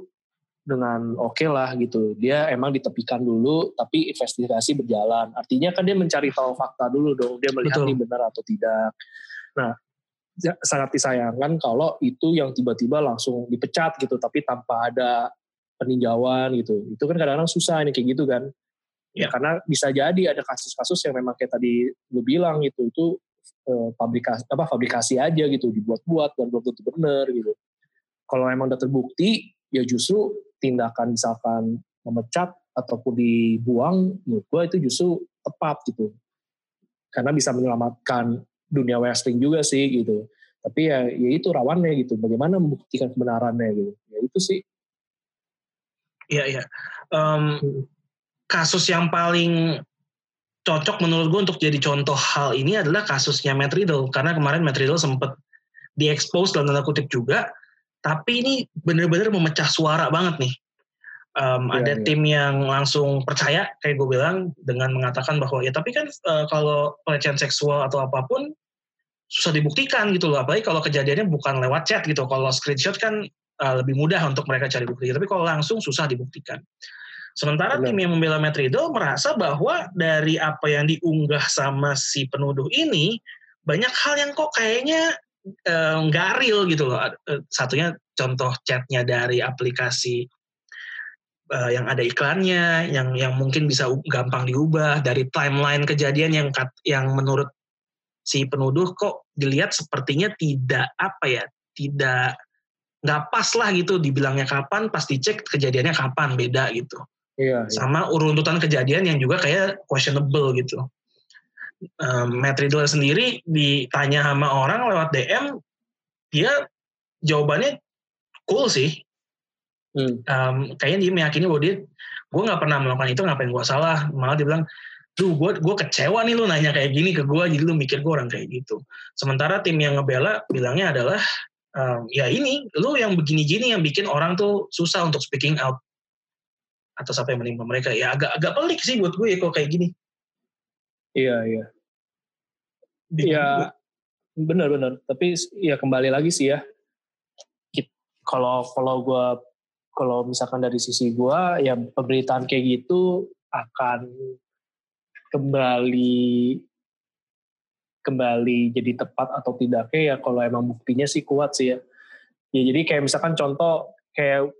dengan oke okay lah gitu. Dia emang ditepikan dulu tapi investigasi berjalan. Artinya kan dia mencari tahu fakta dulu dong. Dia melihat ini benar atau tidak. Nah, sangat disayangkan kalau itu yang tiba-tiba langsung dipecat gitu tapi tanpa ada peninjauan gitu. Itu kan kadang-kadang susah nih kayak gitu kan. Ya karena bisa jadi ada kasus-kasus yang memang kayak tadi lu bilang gitu itu eh, fabrikasi apa fabrikasi aja gitu dibuat-buat dan belum tentu benar gitu. Kalau memang udah terbukti ya justru tindakan misalkan memecat ataupun dibuang menurut gue itu justru tepat gitu. Karena bisa menyelamatkan dunia wrestling juga sih gitu. Tapi ya, ya itu rawannya gitu. Bagaimana membuktikan kebenarannya gitu. Ya itu sih. Iya iya. Um, kasus yang paling cocok menurut gue untuk jadi contoh hal ini adalah kasusnya Matt Riddle. Karena kemarin Matt Riddle sempat diekspos dalam tanda kutip juga. Tapi ini benar-benar memecah suara banget nih. Um, ya, ada ya. tim yang langsung percaya kayak gue bilang dengan mengatakan bahwa ya tapi kan uh, kalau pelecehan seksual atau apa pun susah dibuktikan gitu loh. Apalagi kalau kejadiannya bukan lewat chat gitu. Kalau screenshot kan uh, lebih mudah untuk mereka cari bukti. Tapi kalau langsung susah dibuktikan Sementara Benar. tim yang membela Matt Riddle merasa bahwa dari apa yang diunggah sama si penuduh ini banyak hal yang kok kayaknya eh, nggak real gitu loh. Eh, satunya contoh chatnya dari aplikasi uh, yang ada iklannya, yang yang mungkin bisa gampang diubah dari timeline kejadian yang yang menurut si penuduh kok dilihat sepertinya tidak apa ya, tidak nggak pas lah gitu dibilangnya kapan pas dicek kejadiannya kapan beda gitu Iya, iya, sama uruntutan kejadian yang juga kayak questionable gitu. Um, Matt Riddle sendiri ditanya sama orang lewat DM, dia jawabannya cool sih. Hmm. Um, kayaknya dia meyakini bahwa dia, gue nggak pernah melakukan itu, ngapain gue salah. Malah dia bilang, duh gue gue kecewa nih lu nanya kayak gini ke gue, jadi lu mikir gue orang kayak gitu. Sementara tim yang ngebela bilangnya adalah, um, ya ini, lu yang begini-gini yang bikin orang tuh susah untuk speaking out atas apa yang menimpa mereka. Ya agak agak pelik sih buat gue ya kok kayak gini. Iya iya. Iya benar-benar tapi ya kembali lagi sih ya. Kalau kalau gue kalau misalkan dari sisi gue ya pemberitaan kayak gitu akan kembali kembali jadi tepat atau tidaknya ya kalau emang buktinya sih kuat sih ya. Ya jadi kayak misalkan contoh kayak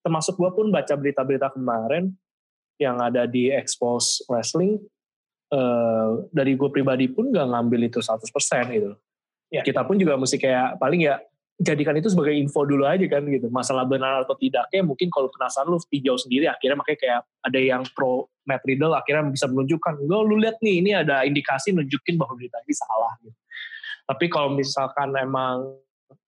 termasuk gue pun baca berita-berita kemarin yang ada di expose wrestling uh, dari gue pribadi pun gak ngambil itu 100% gitu Ya. Kita pun juga mesti kayak paling ya jadikan itu sebagai info dulu aja kan gitu. Masalah benar atau tidaknya mungkin kalau penasaran lu tinjau sendiri akhirnya makanya kayak ada yang pro Matt Riddle akhirnya bisa menunjukkan, gue lu lihat nih ini ada indikasi nunjukin bahwa berita ini salah gitu. Tapi kalau misalkan emang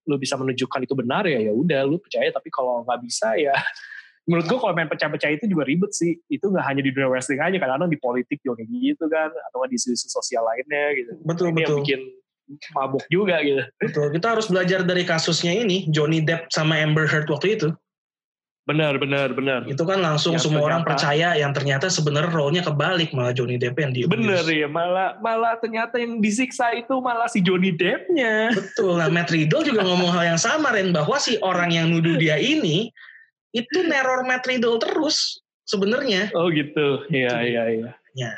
lu bisa menunjukkan itu benar ya ya udah lu percaya. Tapi kalau nggak bisa ya [LAUGHS] menurut gue kalau main pecah-pecah itu juga ribet sih. Itu nggak hanya di dunia wrestling aja kadang-kadang di politik juga kayak gitu kan atau di isu-isu sosial lainnya gitu. Betul ini betul. yang bikin mabuk juga gitu. Betul. Kita harus belajar dari kasusnya ini Johnny Depp sama Amber Heard waktu itu Benar, benar, benar. Itu kan langsung yang semua ternyata, orang percaya yang ternyata sebenarnya role-nya kebalik malah Johnny Depp yang di Bener ya, malah malah ternyata yang disiksa itu malah si Johnny Depp-nya. Betul, nah Matt Riddle juga ngomong hal yang sama Ren bahwa si orang yang nuduh dia ini itu neror Matt Riddle terus sebenarnya. Oh gitu, iya iya iya. Ya.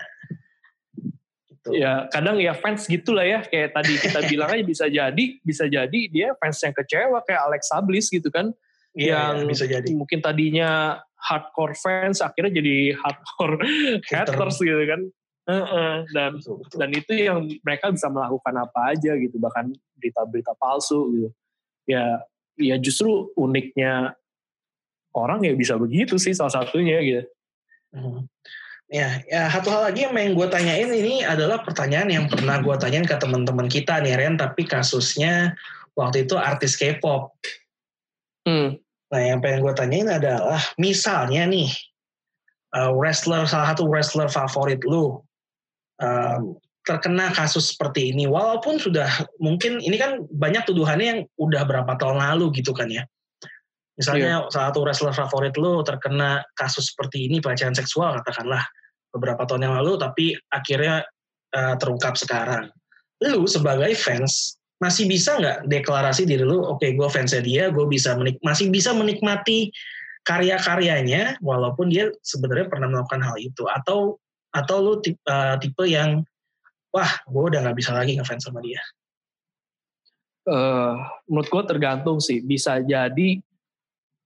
Gitu. Ya kadang ya fans gitulah ya kayak tadi kita [LAUGHS] bilang aja bisa jadi bisa jadi dia fans yang kecewa kayak Alex Bliss gitu kan yeah, yang bisa jadi. mungkin tadinya hardcore fans akhirnya jadi hardcore [LAUGHS] haters gitu kan. Uh -uh. dan betul, betul. dan itu yang mereka bisa melakukan apa aja gitu bahkan berita-berita palsu gitu ya ya justru uniknya orang ya bisa begitu sih salah satunya gitu hmm. ya ya satu hal lagi yang main gue tanyain ini adalah pertanyaan yang pernah gue tanyain ke teman-teman kita nih Ren tapi kasusnya waktu itu artis K-pop Hmm. Nah, yang pengen gue tanyain adalah, misalnya nih, uh, wrestler salah satu wrestler favorit lu um, terkena kasus seperti ini, walaupun sudah mungkin ini kan banyak tuduhannya yang udah berapa tahun lalu gitu kan ya. Misalnya yeah. salah satu wrestler favorit lu terkena kasus seperti ini pelecehan seksual katakanlah beberapa tahun yang lalu, tapi akhirnya uh, terungkap sekarang. Lu sebagai fans masih bisa nggak deklarasi diri lu, oke okay, gue fansnya dia, gue bisa menik masih bisa menikmati karya-karyanya walaupun dia sebenarnya pernah melakukan hal itu atau atau lu tipe, uh, tipe yang wah gue udah nggak bisa lagi ngefans sama dia. Uh, menurut gue tergantung sih, bisa jadi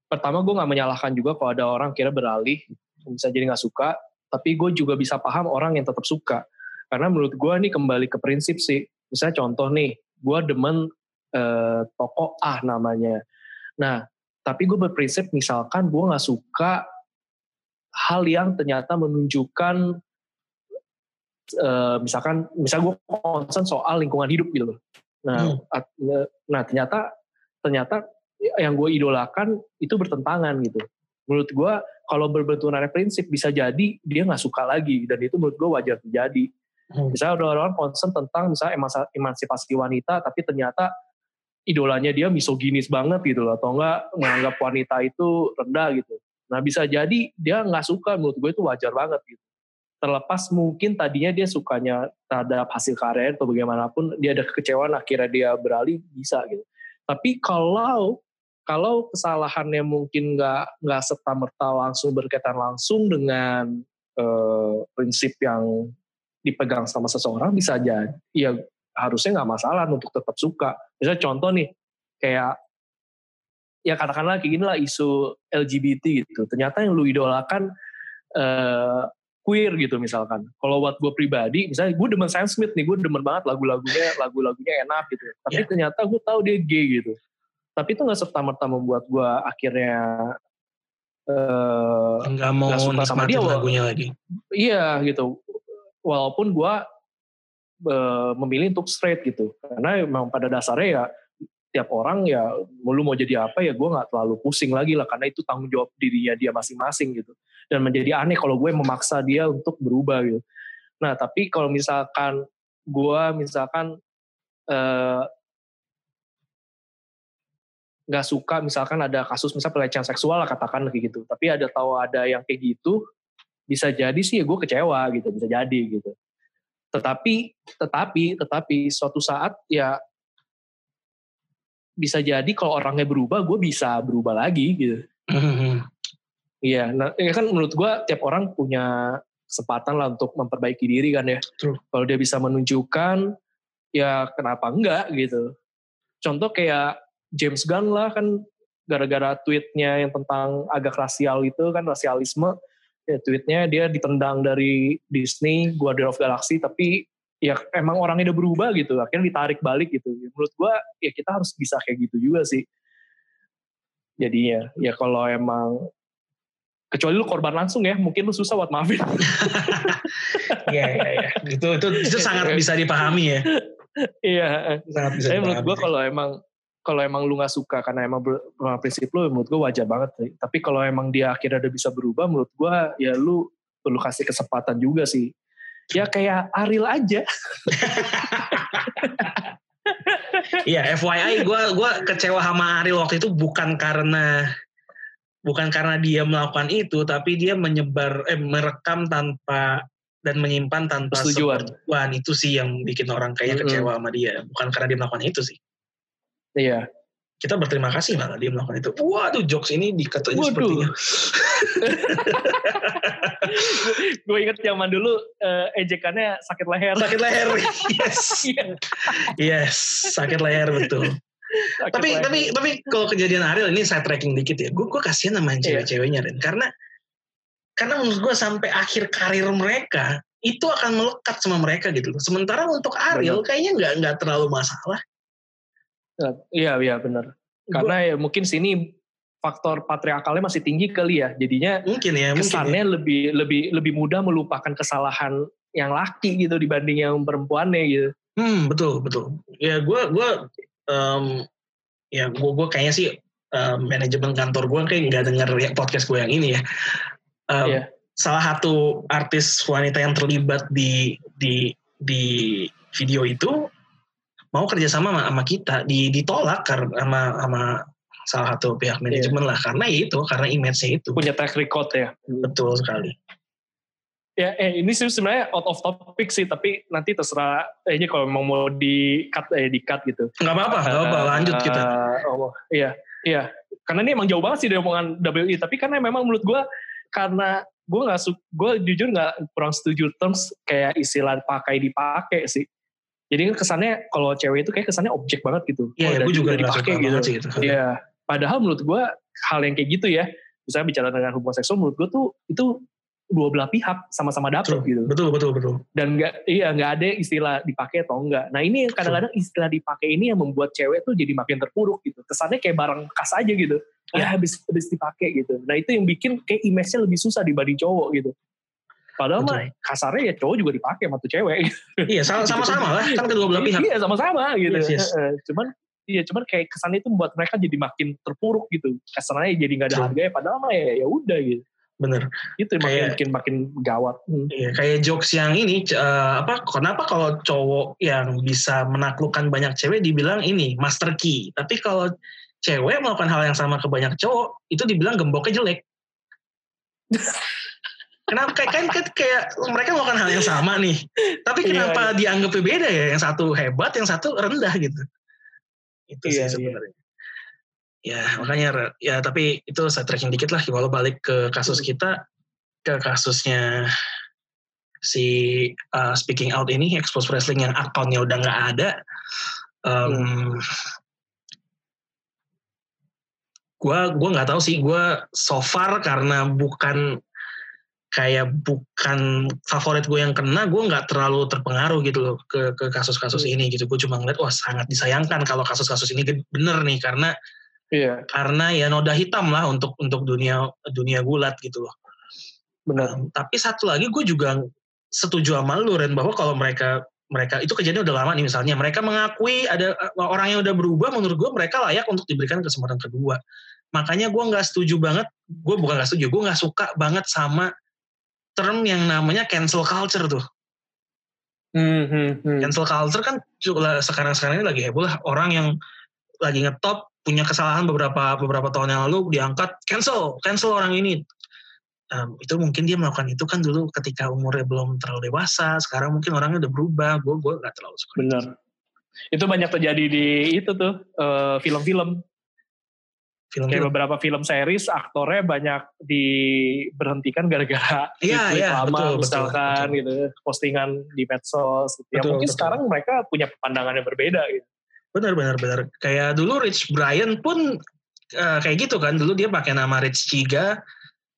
pertama gue nggak menyalahkan juga kalau ada orang kira beralih, bisa jadi nggak suka, tapi gue juga bisa paham orang yang tetap suka. Karena menurut gue nih kembali ke prinsip sih, misalnya contoh nih, gue demen uh, toko A namanya. Nah, tapi gue berprinsip misalkan gue nggak suka hal yang ternyata menunjukkan uh, misalkan misal gue concern soal lingkungan hidup gitu Nah, hmm. nah ternyata ternyata yang gue idolakan itu bertentangan gitu. Menurut gue kalau berbenturan prinsip bisa jadi dia nggak suka lagi dan itu menurut gue wajar terjadi. Hmm. Misalnya ada orang concern tentang misalnya emansipasi wanita, tapi ternyata idolanya dia misoginis banget gitu loh, atau enggak menganggap wanita itu rendah gitu. Nah bisa jadi dia nggak suka, menurut gue itu wajar banget gitu. Terlepas mungkin tadinya dia sukanya terhadap hasil karya atau bagaimanapun, dia ada kekecewaan akhirnya dia beralih bisa gitu. Tapi kalau kalau kesalahannya mungkin nggak nggak serta merta langsung berkaitan langsung dengan uh, prinsip yang dipegang sama seseorang bisa jadi ya harusnya nggak masalah untuk tetap suka. Misalnya contoh nih kayak ya katakanlah kayak gini lah isu LGBT gitu. Ternyata yang lu idolakan uh, queer gitu misalkan. Kalau buat gue pribadi, misalnya gue demen Sam Smith nih, gue demen banget lagu-lagunya, lagu-lagunya enak gitu. Tapi yeah. ternyata gue tahu dia gay gitu. Tapi itu nggak serta merta membuat gue akhirnya uh, nggak mau gak suka sama dia lagunya lagi. Iya gitu walaupun gue uh, memilih untuk straight gitu. Karena memang pada dasarnya ya tiap orang ya lu mau jadi apa ya gue nggak terlalu pusing lagi lah karena itu tanggung jawab dirinya dia masing-masing gitu. Dan menjadi aneh kalau gue memaksa dia untuk berubah gitu. Nah tapi kalau misalkan gue misalkan eh, nggak uh, suka misalkan ada kasus misal pelecehan seksual lah katakan kayak gitu. Tapi ada tahu ada yang kayak gitu bisa jadi sih ya gue kecewa gitu bisa jadi gitu. Tetapi tetapi tetapi suatu saat ya bisa jadi kalau orangnya berubah gue bisa berubah lagi gitu. Iya nah ya kan menurut gue tiap orang punya kesempatan lah untuk memperbaiki diri kan ya. Kalau dia bisa menunjukkan ya kenapa enggak gitu. Contoh kayak James Gunn lah kan gara-gara tweetnya yang tentang agak rasial itu kan rasialisme ya, tweetnya dia ditendang dari Disney Guardian of Galaxy tapi ya emang orangnya udah berubah gitu akhirnya ditarik balik gitu. Menurut gue ya kita harus bisa kayak gitu juga sih. Jadinya ya kalau emang kecuali lu korban langsung ya mungkin lu susah buat maafin. [LAUGHS] Iya iya iya. Itu itu itu sangat [LAUGHS] bisa dipahami ya. iya. Sangat bisa tapi menurut gue kalau emang kalau emang lu nggak suka karena emang prinsip lu menurut gue wajar banget sih. tapi kalau emang dia akhirnya udah bisa berubah menurut gue ya lu perlu kasih kesempatan juga sih ya kayak Aril aja [LAUGHS] Iya, FYI gue gua kecewa sama Ariel waktu itu bukan karena bukan karena dia melakukan itu, tapi dia menyebar eh merekam tanpa dan menyimpan tanpa Persetujuan. sepersetujuan. Itu sih yang bikin orang kayaknya kecewa sama dia, bukan karena dia melakukan itu sih. Iya Kita berterima kasih malah dia melakukan itu. Waduh, jokes ini dikatanya Waduh. sepertinya. [LAUGHS] gue inget zaman dulu eh, ejekannya sakit leher Sakit leher. [LAUGHS] Yes. Iya, Yes, sakit leher betul. sakit tapi leher. tapi tapi kalau kejadian Ariel ini saya tracking dikit ya gue gue kasihan sama Iya. cewek-ceweknya Ren karena karena menurut gue sampai akhir karir mereka itu akan melekat sama mereka gitu loh sementara untuk Ariel kayaknya nggak nggak terlalu masalah iya iya benar. Karena ya mungkin sini faktor patriarkalnya masih tinggi kali ya. Jadinya mungkin ya mungkin ya. kesannya lebih lebih lebih mudah melupakan kesalahan yang laki gitu dibanding yang perempuannya gitu. Hmm betul betul. Ya gue gue em, ya gue gue kayaknya sih em, manajemen kantor gue kayak nggak denger ya podcast gue yang ini ya. Em, Iya. salah satu artis wanita yang terlibat di di di video itu mau kerjasama sama, sama kita di, ditolak karena sama sama salah satu pihak manajemen lah karena itu karena image-nya itu. Punya track record ya. Betul sekali. Ya eh ini sih sebenarnya out of topic sih tapi nanti terserah eh, ini kalau memang mau di cut eh di cut gitu. Nggak apa-apa nggak apa-apa lanjut kita. Eh, oh, iya iya. Karena ini emang jauh banget sih dari omongan WI tapi karena memang menurut gue karena gue nggak su gue jujur nggak kurang setuju terms kayak istilah pakai dipakai sih jadi kan kesannya kalau cewek itu kayak kesannya objek banget gitu Iya, Oh, ya, udah- gue juga dipakai gitu banget sih itu. Iya, padahal menurut gue hal yang kayak gitu ya, misalnya bicara dengan hubungan seksual, menurut gue tuh itu dua belah pihak sama-sama dapet Betul, gitu. betul, betul, betul. Dan nggak, iya nggak ada istilah dipakai atau enggak. Nah ini kadang-kadang istilah dipakai ini yang membuat cewek tuh jadi makin terpuruk gitu. Kesannya kayak barang bekas aja gitu. Ya habis habis dipakai gitu. Nah itu yang bikin kayak image-nya lebih susah dibanding cowok gitu. Padahal Betul. mah kasarnya ya cowok juga dipakai sama tuh cewek. Iya, sama- sama-sama [LAUGHS] lah, kan kedua belah pihak. Iya sama-sama gitu. Yes, yes. Cuman iya cuman kayak kesannya itu membuat mereka jadi makin terpuruk gitu. Kesannya jadi nggak ada Betul. harganya padahal mah ya ya udah gitu. Bener. Itu yang makin Kayak- makin makin gawat. Hmm. Iya, kayak jokes yang ini, eh, apa? Kenapa kalau cowok yang bisa menaklukkan banyak cewek dibilang ini master key, tapi kalau cewek melakukan hal yang sama ke banyak cowok, itu dibilang gemboknya jelek. [LAUGHS] Kenapa? Kayak, kan, kan kayak mereka melakukan hal yang sama nih, tapi Iya, kenapa dianggapnya beda ya? Yang satu hebat, yang satu rendah gitu. Itu Iya, sih iya. sebenarnya. Ya makanya ya tapi itu saya tracking dikit lah kalau balik ke kasus Hmm. kita ke kasusnya si uh, speaking out ini expose wrestling yang akunnya udah nggak ada um, Hmm. gua gua nggak tahu sih gua so far karena bukan kayak bukan favorit gue yang kena gue nggak terlalu terpengaruh gitu loh ke ke kasus-kasus Hmm. ini gitu gue cuma ngeliat wah sangat disayangkan kalau kasus-kasus ini bener nih karena Iya karena ya noda hitam lah untuk untuk dunia dunia gulat gitu loh benar. Um, tapi satu lagi gue juga setuju sama lu Ren bahwa kalau mereka mereka itu kejadian udah lama nih misalnya mereka mengakui ada uh, orang yang udah berubah menurut gue mereka layak untuk diberikan kesempatan kedua makanya gue nggak setuju banget gue bukan nggak setuju gue nggak suka banget sama term yang namanya cancel culture tuh Hmm, hmm, hmm. cancel culture kan juga sekarang sekarang ini lagi heboh lah orang yang lagi ngetop punya kesalahan beberapa beberapa tahun yang lalu diangkat cancel cancel orang ini Um, itu mungkin dia melakukan itu kan dulu ketika umurnya belum terlalu dewasa sekarang mungkin orangnya udah berubah gue gue nggak terlalu suka Benar. Itu banyak terjadi di itu tuh eh, film-film. Film Kayak beberapa film series aktornya banyak diberhentikan gara-gara Iya, iya, lama betul, betul, misalkan gitu postingan di medsos gitu. ya Betul, mungkin betul. sekarang mereka punya pandangan yang berbeda gitu. benar benar benar kayak dulu Rich Brian pun uh, kayak gitu kan dulu dia pakai nama Rich Chiga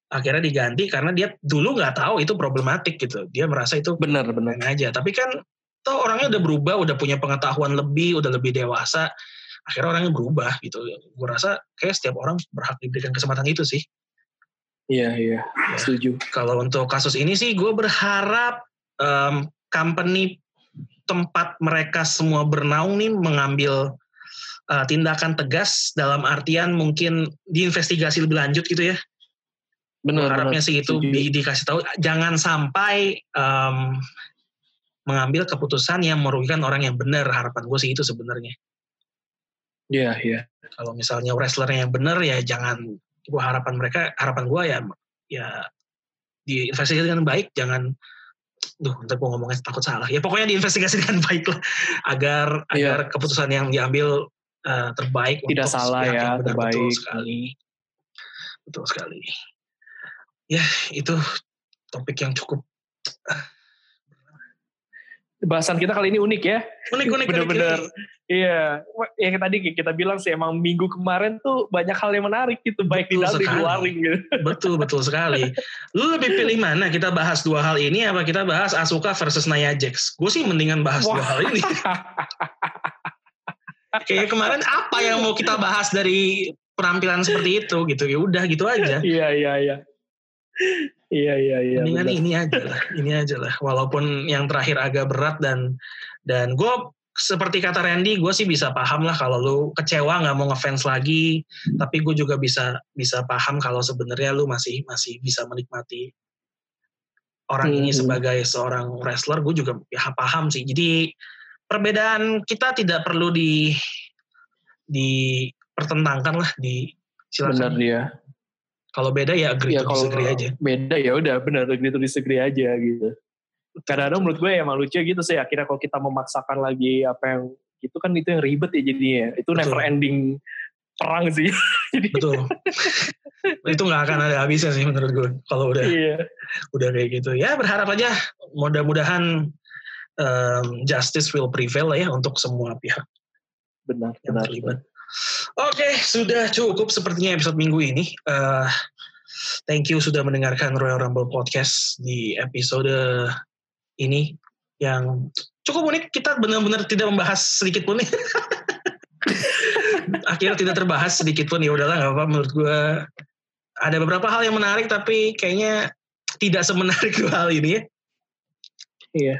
akhirnya diganti karena dia dulu nggak tahu itu problematik gitu dia merasa itu Benar, benar. aja tapi kan toh orangnya udah berubah, udah punya pengetahuan lebih, udah lebih dewasa. Akhirnya orangnya berubah gitu. Gue rasa kayak setiap orang berhak diberikan kesempatan itu sih. Iya, iya. Ya. Setuju. Kalau untuk kasus ini sih gue berharap um, company tempat mereka semua bernaung nih mengambil uh, tindakan tegas dalam artian mungkin diinvestigasi lebih lanjut gitu ya. Benar, Harapnya sih itu di- dikasih tahu jangan sampai um, mengambil keputusan yang merugikan orang yang benar. Harapan gue sih itu sebenarnya. Iya, iya. Kalau misalnya wrestlernya yang benar ya jangan gua harapan mereka harapan gue ya ya diinvestigasi dengan baik jangan duh ntar gue ngomongnya takut salah ya pokoknya diinvestigasi [LAUGHS] dengan baik lah agar Iya. agar keputusan yang diambil uh, terbaik Tidak untuk salah ya, yang benar. betul terbaik. sekali betul sekali ya itu topik yang cukup Bahasan kita kali ini unik ya. unik unik Bener-bener. Iya, yang tadi kita bilang sih emang minggu kemarin tuh banyak hal yang menarik gitu, baik di Betul dalam di luar gitu. [LAUGHS] betul betul sekali lu lebih pilih mana kita bahas dua hal ini apa kita bahas Asuka versus Nia Jax gue sih mendingan bahas dua Wah. hal ini [LAUGHS] kayak kemarin apa yang mau kita bahas dari penampilan seperti itu gitu ya udah gitu aja Iya, iya, iya. Iya, iya, iya. mendingan benar. ini aja lah ini aja lah walaupun yang terakhir agak berat dan dan gue seperti kata Randy gue sih bisa paham lah kalau lu kecewa nggak mau ngefans lagi tapi gue juga bisa bisa paham kalau sebenarnya lu masih masih bisa menikmati orang ini Mhm. sebagai seorang wrestler gue juga ya paham sih jadi perbedaan kita tidak perlu di dipertentangkan lah di Benar silakan dia. Kalau beda ya agree Ya to kalau disagree aja beda ya udah benar agree to disagree aja gitu. Kadang-kadang menurut gue emang lucu gitu sih akhirnya kalau kita memaksakan lagi apa yang itu kan itu yang ribet ya jadinya. Itu Betul. never ending perang sih. [LAUGHS] Jadi betul itu nggak akan ada habisnya sih menurut gue kalau udah iya. udah kayak gitu ya berharap aja mudah-mudahan um, justice will prevail lah ya untuk semua pihak Benar, yang benar. terlibat oke sudah cukup sepertinya episode minggu ini. Eh, thank you sudah mendengarkan Royal Rumble podcast di episode ini yang cukup unik. Kita benar-benar tidak membahas sedikit pun. Nih [LAUGHS] akhirnya tidak terbahas sedikit pun. Ya udahlah nggak apa menurut gue ada beberapa hal yang menarik tapi kayaknya tidak semenarik dua hal ini ya. Iya.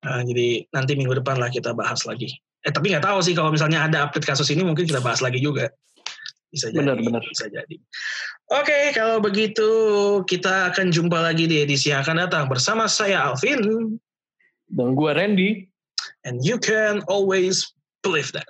Nah, jadi nanti minggu depan lah kita bahas lagi eh tapi nggak tahu sih kalau misalnya ada update kasus ini mungkin kita bahas lagi juga bisa jadi Benar, benar. bisa jadi oke kalau begitu kita akan jumpa lagi di edisi yang akan datang bersama saya Alvin Dan gue Randy. and you can always believe that